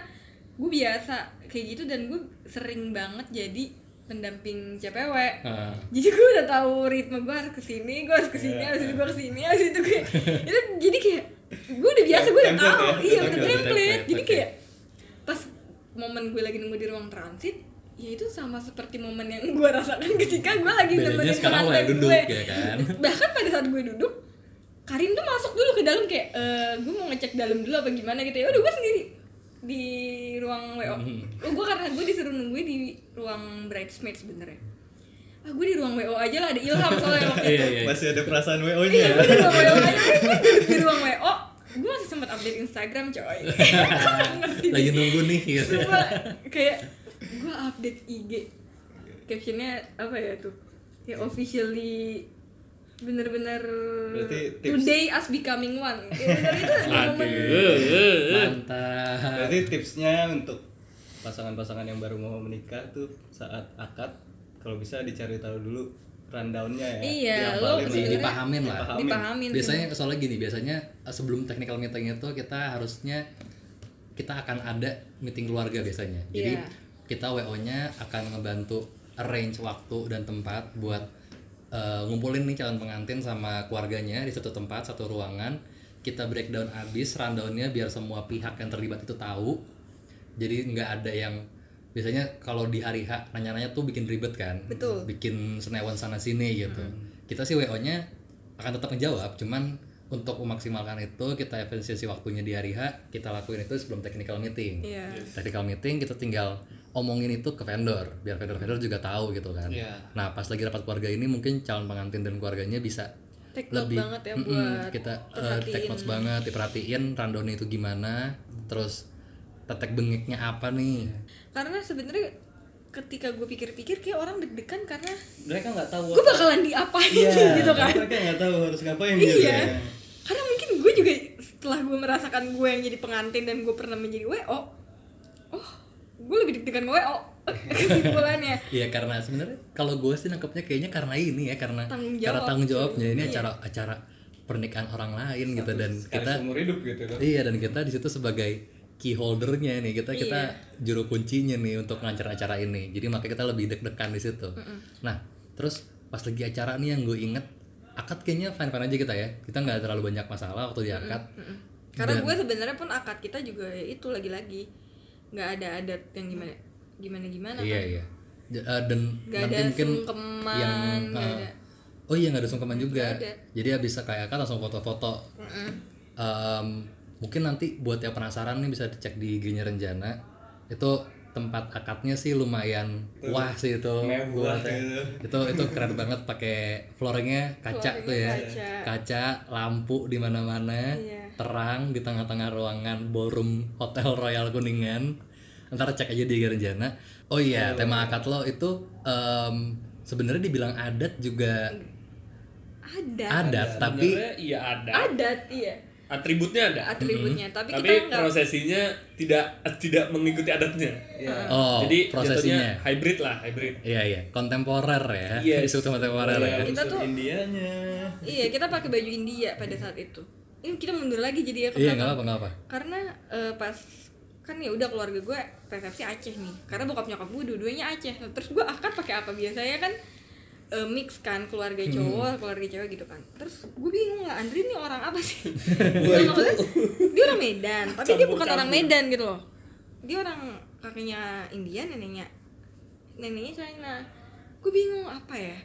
gue biasa kayak gitu dan gue sering banget jadi pendamping CPW Heeh. jadi gue udah tahu ritme gue harus ke sini gue harus ke sini harus itu gue ke sini harus itu gue itu jadi kayak gue udah biasa gue udah tahu ya? iya udah Template, template template, jadi kayak pas momen gue lagi nunggu di ruang transit ya itu sama seperti momen yang gue rasakan ketika gue lagi nemenin pengantin duduk, gue ya kan? bahkan pada saat gue duduk Karin tuh masuk dulu ke dalam kayak eh gue mau ngecek dalam dulu apa gimana gitu ya udah gue sendiri di ruang WO Hmm. oh, gue karena gue disuruh nungguin di ruang bridesmaid sebenarnya ah gue di ruang WO aja lah ada ilham soalnya waktu itu. Iya, iya. Masih ada perasaan WO nya. iya gue di ruang WO aja. Di ruang WO gue masih sempat update Instagram coy. Lagi nunggu nih gitu. Sumpah, kayak gue update IG captionnya apa ya tuh? Ya officially bener-bener today us becoming one. Ya, bener itu momen. Aduh. Mantap. Berarti tipsnya untuk pasangan-pasangan yang baru mau menikah tuh saat akad kalau bisa dicari tahu dulu rundownnya ya. Iya, lo Di- sebenarnya dipahamin lah. Dipahamin. dipahamin Biasanya soalnya gini, biasanya eh, sebelum technical meeting itu kita harusnya kita akan ada meeting keluarga biasanya. Jadi Iya. kita WO-nya akan ngebantu arrange waktu dan tempat buat eh, ngumpulin nih calon pengantin sama keluarganya di satu tempat, satu ruangan. Kita breakdown abis rundownnya biar semua pihak yang terlibat itu tahu. Jadi nggak ada yang biasanya kalau di hari H nanya-nanya tuh bikin ribet kan, Betul. bikin senewan sana sini gitu. Kita sih WO-nya akan tetap menjawab, cuman untuk memaksimalkan itu kita efisiensi waktunya di hari H kita lakuin itu sebelum technical meeting. Iya. Technical meeting kita tinggal omongin itu ke vendor biar vendor-vendor juga tahu gitu kan. Iya. Nah pas lagi rapat keluarga ini mungkin calon pengantin dan keluarganya bisa Take note lebih banget ya buat kita uh, take notes banget diperhatiin rundown itu gimana terus tetek bengeknya apa nih karena sebenarnya ketika gue pikir-pikir kayak orang deg-degan karena Mereka nggak tahu. gue bakalan diapain Iya, gitu kan Mereka nggak tahu harus ngapain gitu. iya ya. karena mungkin gue juga setelah gue merasakan gue yang jadi pengantin dan gue pernah menjadi WO oh gue lebih deg-degan WO kesimpulannya Iya karena sebenarnya kalau gue sih nangkepnya kayaknya karena ini ya karena Tanggung karena jawab, tanggung jawabnya ini Iya. acara acara pernikahan orang lain gitu dan kita hidup gitu loh. iya dan kita di situ sebagai key holdernya nih kita kita Iya. juru kuncinya nih untuk ngelancar acara ini. Jadi makanya kita lebih deg-degan di situ. Nah terus pas lagi acara nih yang gue inget akad kayaknya fine fine aja kita ya. Kita nggak terlalu banyak masalah waktu di akad. karena gue sebenarnya pun akad kita juga ya itu lagi-lagi. Nggak ada adat yang gimana gimana gimana iya kan. iya. Eh, dan Nggak nanti ada mungkin sungkeman, yang eh, ada. oh iya nggak ada sungkeman juga. ada. jadi habis kayak kan langsung foto-foto mungkin nanti buat yang penasaran nih bisa dicek di IG-nya Renjana. Itu tempat akadnya sih lumayan wah sih itu. Buat- gitu. itu itu keren banget pakai flooringnya kaca Flooringnya tuh ya. Kaca. kaca lampu di mana-mana Iya. terang di tengah-tengah ruangan ballroom hotel Royal Kuningan. Ntar cek aja di Renjana. Oh iya tema akad lo itu em, sebenarnya dibilang adat juga ada adat tapi Sebenarnya iya ada adat iya atributnya ada. Atributnya tapi, tapi kita nggak prosesinya tidak tidak mengikuti adatnya. Oh jadi prosesinya. hybrid lah hybrid. Iya iya, kontemporer ya. Yes. Isu kontemporer ya. Kita Unsur tuh- Indianya. iya kita pakai baju India pada saat itu. Ini kita mundur lagi jadi ya ke iya nggak apa nggak apa karena eh, pas kan ya udah keluarga gue resepsi Aceh nih. Karena bokap nyokap gue dua-duanya Aceh. Nah, terus gue akad pakai apa? Biasanya kan eh, mix kan keluarga cowok keluarga cewek gitu kan. Terus gue bingung lah Andri ini orang apa sih? Dia orang Medan tapi dia bukan orang Medan gitu loh. Dia orang kakeknya India neneknya neneknya China. Gue bingung apa ya?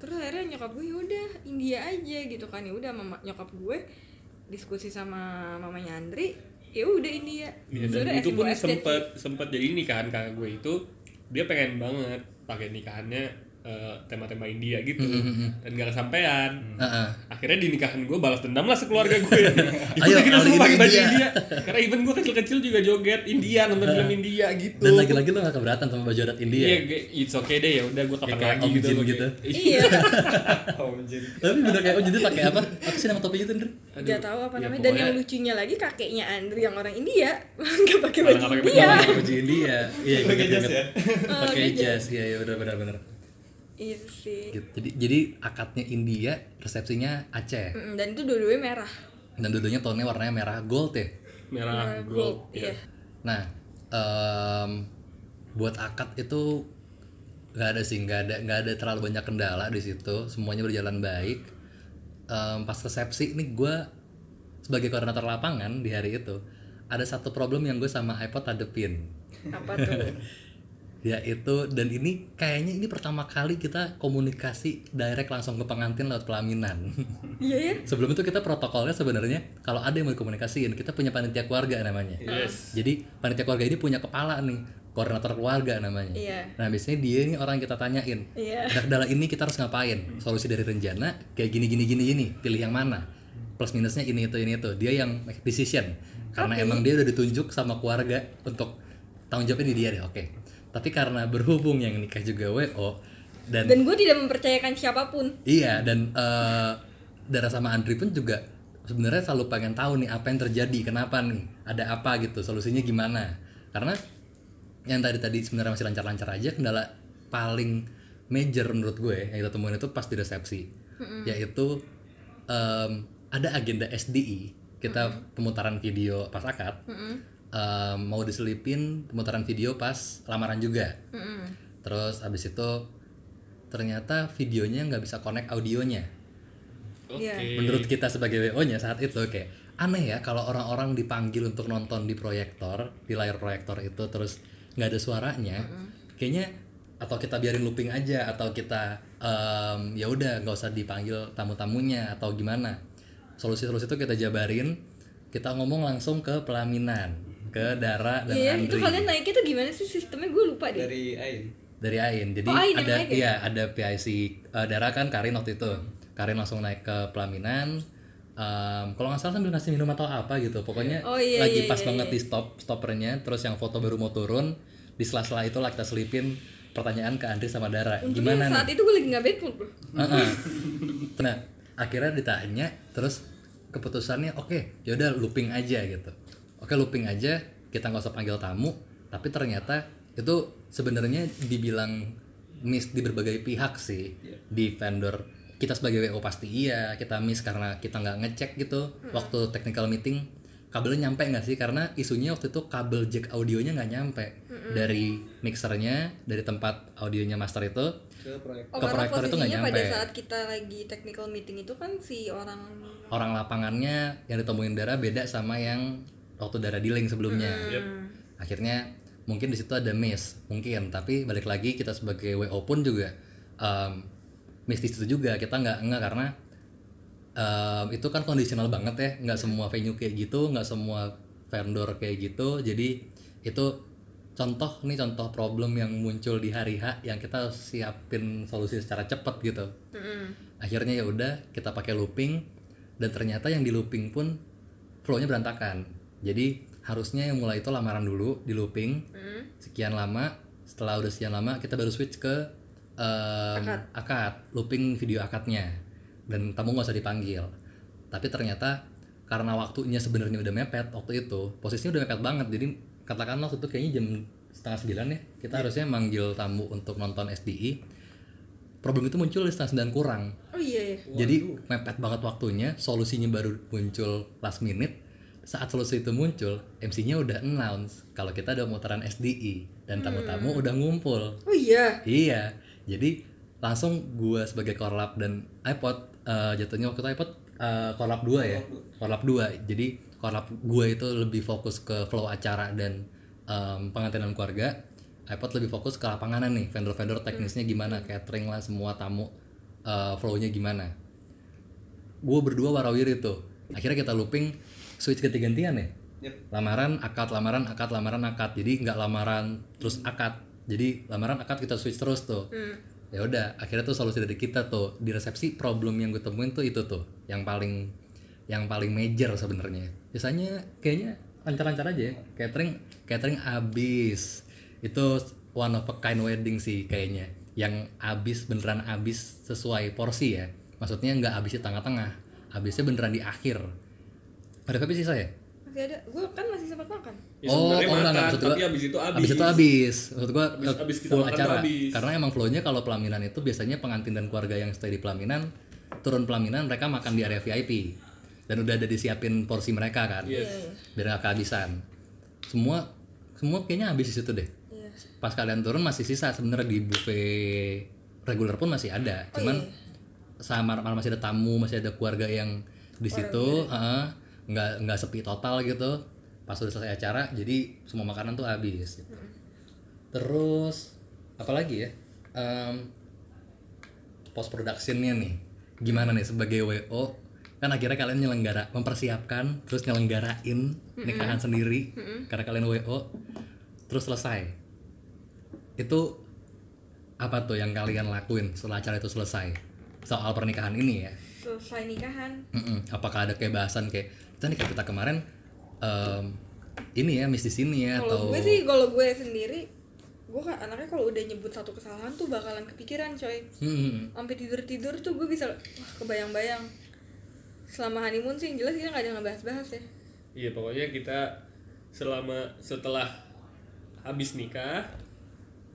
Terus akhirnya nyokap gue yaudah India aja gitu kan. Ya udah mama nyokap gue diskusi sama mamanya Andri ya udah India. Iya, Sudah, itu pun S2 SD. sempet sempet jadi nikahan kakak gue itu dia pengen banget pakai nikahannya eh, tema-tema India gitu. Mm-hmm. dan gak kesampaian. Heeh. akhirnya di nikahan gue balas dendam lah sekeluarga gue Ayo, kita semua pakai baju India. India. Karena even gue kecil-kecil juga joget India nonton film India gitu. Dan lagi-lagi lo gak keberatan sama baju adat India iya gue- it's okay deh ya udah gue kapan kayak lagi gitu Jin gitu. iya. Oh, anjir. tapi bener kayak oh jadi pakai apa? Apa sih nama topinya tuh Gak tahu apa ya namanya. Dan yang lucunya lagi kakeknya Andri yang orang India. Nggak pakai baju nggak pakai India. Baju. Oh, India. Iya Pakai jas ya? pakai pakai jas. iya iya bener bener iya sih. Gitu. jadi jadi akadnya India resepsinya Aceh. Mm, dan itu dua-duanya merah. Dan dua-duanya tonnya warnanya merah gold ya? Merah Merah gold iya. Nah, em, buat akad itu nggak ada sih, nggak ada nggak ada terlalu banyak kendala di situ, semuanya berjalan baik. Em, pas resepsi ini gue sebagai koordinator lapangan di hari itu ada satu problem yang gue sama iPod hadepin. Apa tuh yaitu dan ini kayaknya ini pertama kali kita komunikasi direct langsung ke pengantin lewat pelaminan iya ya sebelum itu kita protokolnya sebenarnya kalau ada yang mau komunikasiin kita punya panitia keluarga namanya yes jadi panitia keluarga ini punya kepala nih, koordinator keluarga namanya. Iya. Nah biasanya dia nih orang yang kita tanyain. Iya. Dak dalam ini kita harus ngapain? Solusi dari rencana kayak gini gini gini gini. Pilih yang mana? Plus minusnya ini itu ini itu. Dia yang make decision. Karena emang dia udah ditunjuk sama keluarga untuk tanggung jawabnya di dia deh. Oke. Tapi karena berhubung yang nikah juga WO dan, dan gue tidak mempercayakan siapa pun. Iya dan eh Dara sama Andri pun juga sebenarnya selalu pengen tahu nih apa yang terjadi kenapa nih ada apa gitu solusinya gimana. Karena yang tadi tadi sebenarnya masih lancar-lancar aja kendala paling major menurut gue yang kita temuin itu pas di resepsi. Yaitu em, ada agenda SDI kita pemutaran video pas akad em, mau diselipin pemutaran video pas lamaran juga. Terus abis itu ternyata videonya nggak bisa connect audionya. Oke. Iya. menurut kita sebagai WO nya saat itu kayak aneh ya kalau orang-orang dipanggil untuk nonton di proyektor di layar proyektor itu terus nggak ada suaranya. Kayaknya atau kita biarin looping aja atau kita em, ya udah nggak usah dipanggil tamu-tamunya atau gimana. Solusi-solusi itu kita jabarin kita ngomong langsung ke pelaminan ke Dara dan iya itu Andri kalian naiknya tuh gimana sih sistemnya gue lupa deh Dari Ain. dari Ain. Jadi Oh, Ain ada naik ya? iya ada PIC eh, Dara kan Karin waktu itu. Karin langsung naik ke pelaminan. Em, kalau nggak salah sambil ngasih minum atau apa gitu. Pokoknya Oh, iya, lagi iya, pas iya, banget di stop stoppernya. Terus yang foto baru mau turun di sela-sela itu lah kita selipin pertanyaan ke Andri sama Dara. untungnya Gimana nih? saat itu gue lagi nggak bad mood bro Heeh. nah akhirnya ditanya terus keputusannya oke yaudah looping aja gitu oke looping aja. Kita nggak usah panggil tamu. Tapi ternyata itu sebenarnya dibilang miss di berbagai pihak sih. Di vendor kita sebagai WO pasti iya kita miss karena kita nggak ngecek gitu waktu technical meeting. Kabelnya nyampe nggak sih? Karena isunya waktu itu kabel jack audionya nggak nyampe. Dari mixernya dari tempat audionya master itu Ke. Oh, Ke proyektor itu nggak posisinya pada nyampe. saat kita lagi technical meeting itu kan si orang orang lapangannya yang ditemuin Dara beda sama yang waktu Dara dealing sebelumnya. Akhirnya mungkin di situ ada miss, mungkin. Tapi balik lagi kita sebagai WO pun juga um, miss di situ juga. Kita nggak nggak karena um, itu kan kondisional banget ya. Nggak semua venue kayak gitu, nggak semua vendor kayak gitu. Jadi itu contoh nih contoh problem yang muncul di hari H yang kita siapin solusi secara cepat gitu akhirnya ya udah kita pakai looping dan ternyata yang di looping pun flownya berantakan jadi harusnya yang mulai itu lamaran dulu di looping. Sekian lama setelah udah sekian lama kita baru switch ke em, akad. looping video akadnya. Dan tamu nggak usah dipanggil. Tapi ternyata karena waktunya sebenarnya udah mepet waktu itu posisinya udah mepet banget. Jadi katakanlah waktu itu kayaknya jam setengah sembilan ya kita harusnya manggil tamu untuk nonton SDI problem itu muncul di setengah sembilan kurang. Oh iya ya jadi mepet banget waktunya solusinya baru muncul last minute saat solusi itu muncul MC-nya udah announce kalau kita ada mutaran SDI dan tamu-tamu udah ngumpul oh iya Iya, jadi langsung gua sebagai korlap dan iPod eh, jatuhnya waktu itu iPod eh, korlap 2 ya. Korlap 2. Jadi korlap gua itu lebih fokus ke flow acara dan em, pengantinan keluarga. iPod lebih fokus ke lapanganan nih, vendor-vendor teknisnya gimana, catering lah semua tamu eh, flow-nya gimana. Gue berdua warawiri tuh. Akhirnya kita looping switch ganti-gantian ya? Yep. lamaran akad lamaran akad lamaran akad. Jadi nggak lamaran terus akad. Jadi lamaran akad kita switch terus tuh. Ya udah akhirnya tuh solusi dari kita tuh di resepsi problem yang gue temuin tuh itu tuh yang paling yang paling major sebenarnya. Biasanya kayaknya lancar-lancar aja ya. Catering catering abis itu one of a kind wedding sih kayaknya. Yang abis beneran abis sesuai porsi ya. Maksudnya nggak abis di tengah-tengah. Abisnya beneran di akhir ada resepsi sisa ya masih ada gue kan masih sempat makan Ya, sebenarnya makan, tapi abis itu abis. Abis itu abis. Maksud gua Abis- abis kita full acara. abis. Karena emang flow-nya kalau pelaminan itu biasanya pengantin dan keluarga yang stay di pelaminan turun pelaminan mereka makan di area VIP dan udah ada disiapin porsi mereka kan. Yes. Biar nggak kehabisan. Semua semua kayaknya habis di situ deh. iya Pas kalian turun masih sisa sebenarnya di buffet reguler pun masih ada. Cuman sama sama masih ada tamu, masih ada keluarga yang di situ, heeh, nggak nggak sepi total gitu. Pas udah selesai acara, jadi semua makanan tuh habis. gitu. Terus apalagi ya? post productionnya nih, gimana nih sebagai WO? Kan akhirnya kalian nyelenggara, mempersiapkan, terus nyelenggarain nikahan sendiri karena kalian WO, terus selesai. Itu apa tuh yang kalian lakuin setelah acara itu selesai soal pernikahan ini ya? selesai nikahan Mm-mm. Apakah ada kayak bahasan kayak kita nikah kita kemarin em, ini ya miss di sini ya kalau atau gue sih kalau gue sendiri gue kan anaknya kalau udah nyebut satu kesalahan tuh bakalan kepikiran coy Hmm, sampai tidur tidur tuh gue bisa wah kebayang-bayang selama honeymoon sih yang jelas kita nggak ada ngebahas-bahas ya Iya pokoknya kita selama setelah habis nikah,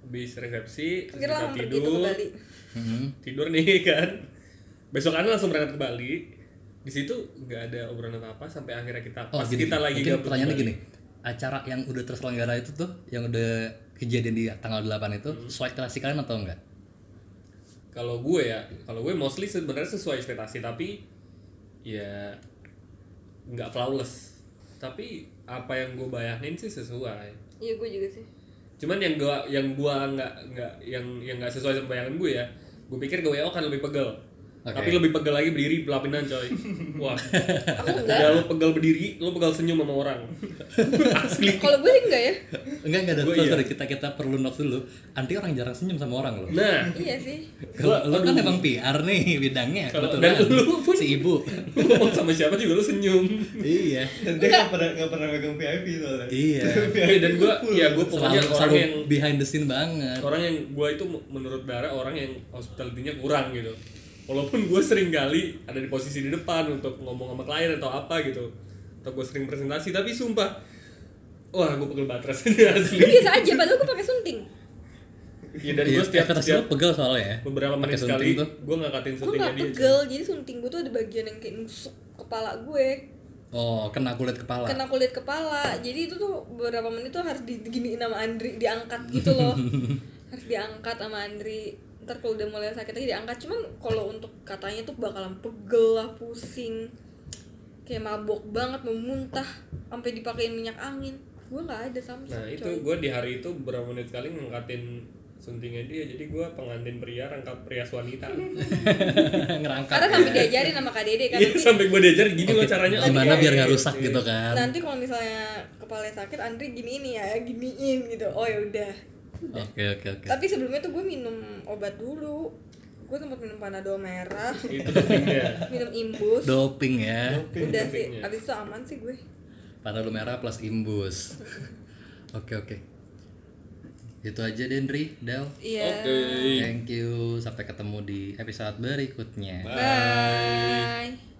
habis resepsi, kita tuh ke tidur, Bali mm-mm. tidur nih kan. Besokannya langsung berangkat ke Bali. Di situ nggak ada obrolan apa apa sampai akhirnya kita Oh, pas gini, kita lagi mungkin gabut pertanyaannya gini. Acara yang udah terselenggara itu tuh, yang udah kejadian di tanggal 8 itu, Hmm. sesuai ekspektasi kalian atau enggak? Kalau gue ya, kalau gue mostly sebenarnya sesuai ekspektasi tapi ya nggak flawless. Tapi apa yang gue bayangin sih sesuai. iya gue juga sih Cuman yang gua yang gua nggak nggak yang yang nggak sesuai sama bayangan gue ya, gue pikir gue akan lebih pegel. Oke. Tapi lebih pegel lagi berdiri pelaminan coy. Wah. aku enggak Udah lu pegel berdiri, lu pegel senyum sama orang. Asli. kalau gue enggak ya Enggak, enggak ada. Gua Sorry, iya. kita kita perlu note dulu. Anti orang jarang senyum sama orang loh. Nah, iya sih Kalau lu kan emang PR nih bidangnya, Kalau- dan lu pun- si ibu. lu sama siapa juga lu senyum. iya. Dan dia nggak pernah nggak pernah megang VIP soalnya. Iya. Iya, dan gua ya gua pokoknya Selalu, orang selalu yang behind the scene banget. orang yang gua itu menurut Dara orang yang hospitality-nya kurang gitu. Walaupun gue sering kali ada di posisi di depan untuk ngomong sama klien atau apa gitu. Atau gue sering presentasi tapi sumpah wah gue pegel banget rasanya asli. gue biasa aja padahal gue pakai sunting Iya dan Iya, gue setiap, ekspektasi setiap lu pegel soalnya ya. beberapa menit Pakai sekali gue ngangkatin gue suntingnya nggak dia. pegel jadi sunting gue tuh ada bagian yang kayak nusuk kepala gue Oh, kena kulit kepala. kena kulit kepala jadi itu tuh beberapa menit tuh harus diginiin sama Andri diangkat gitu loh harus diangkat sama Andri ntar kalau udah mulai sakit lagi diangkat. Cuman kalau untuk katanya tuh bakalan pegel lah pusing. Kayak mabok banget mau muntah sampai dipakein minyak angin. Gue nggak ada sama Nah itu gue di hari itu beberapa menit sekali ngangkatin suntingnya dia. Jadi gue pengantin pria rangkap prias wanita. Ngerangkap. karena sampai diajarin sama Kak Dede kan. Iya nanti, sampai gue diajar gini loh caranya. Gimana biar nggak rusak gitu kan? nanti kalau misalnya kepala sakit Andri gini ini ya giniin gitu. Oh ya udah Oke oke oke. tapi sebelumnya tuh gue minum obat dulu gue sempat minum panadol merah itu pentingnya minum imbus Doping ya. udah sih dopingnya. abis itu aman sih gue Panadol merah plus imbus. Oke oke. Itu aja Dendri, Del. iya oke Thank you. Sampai ketemu di episode berikutnya. bye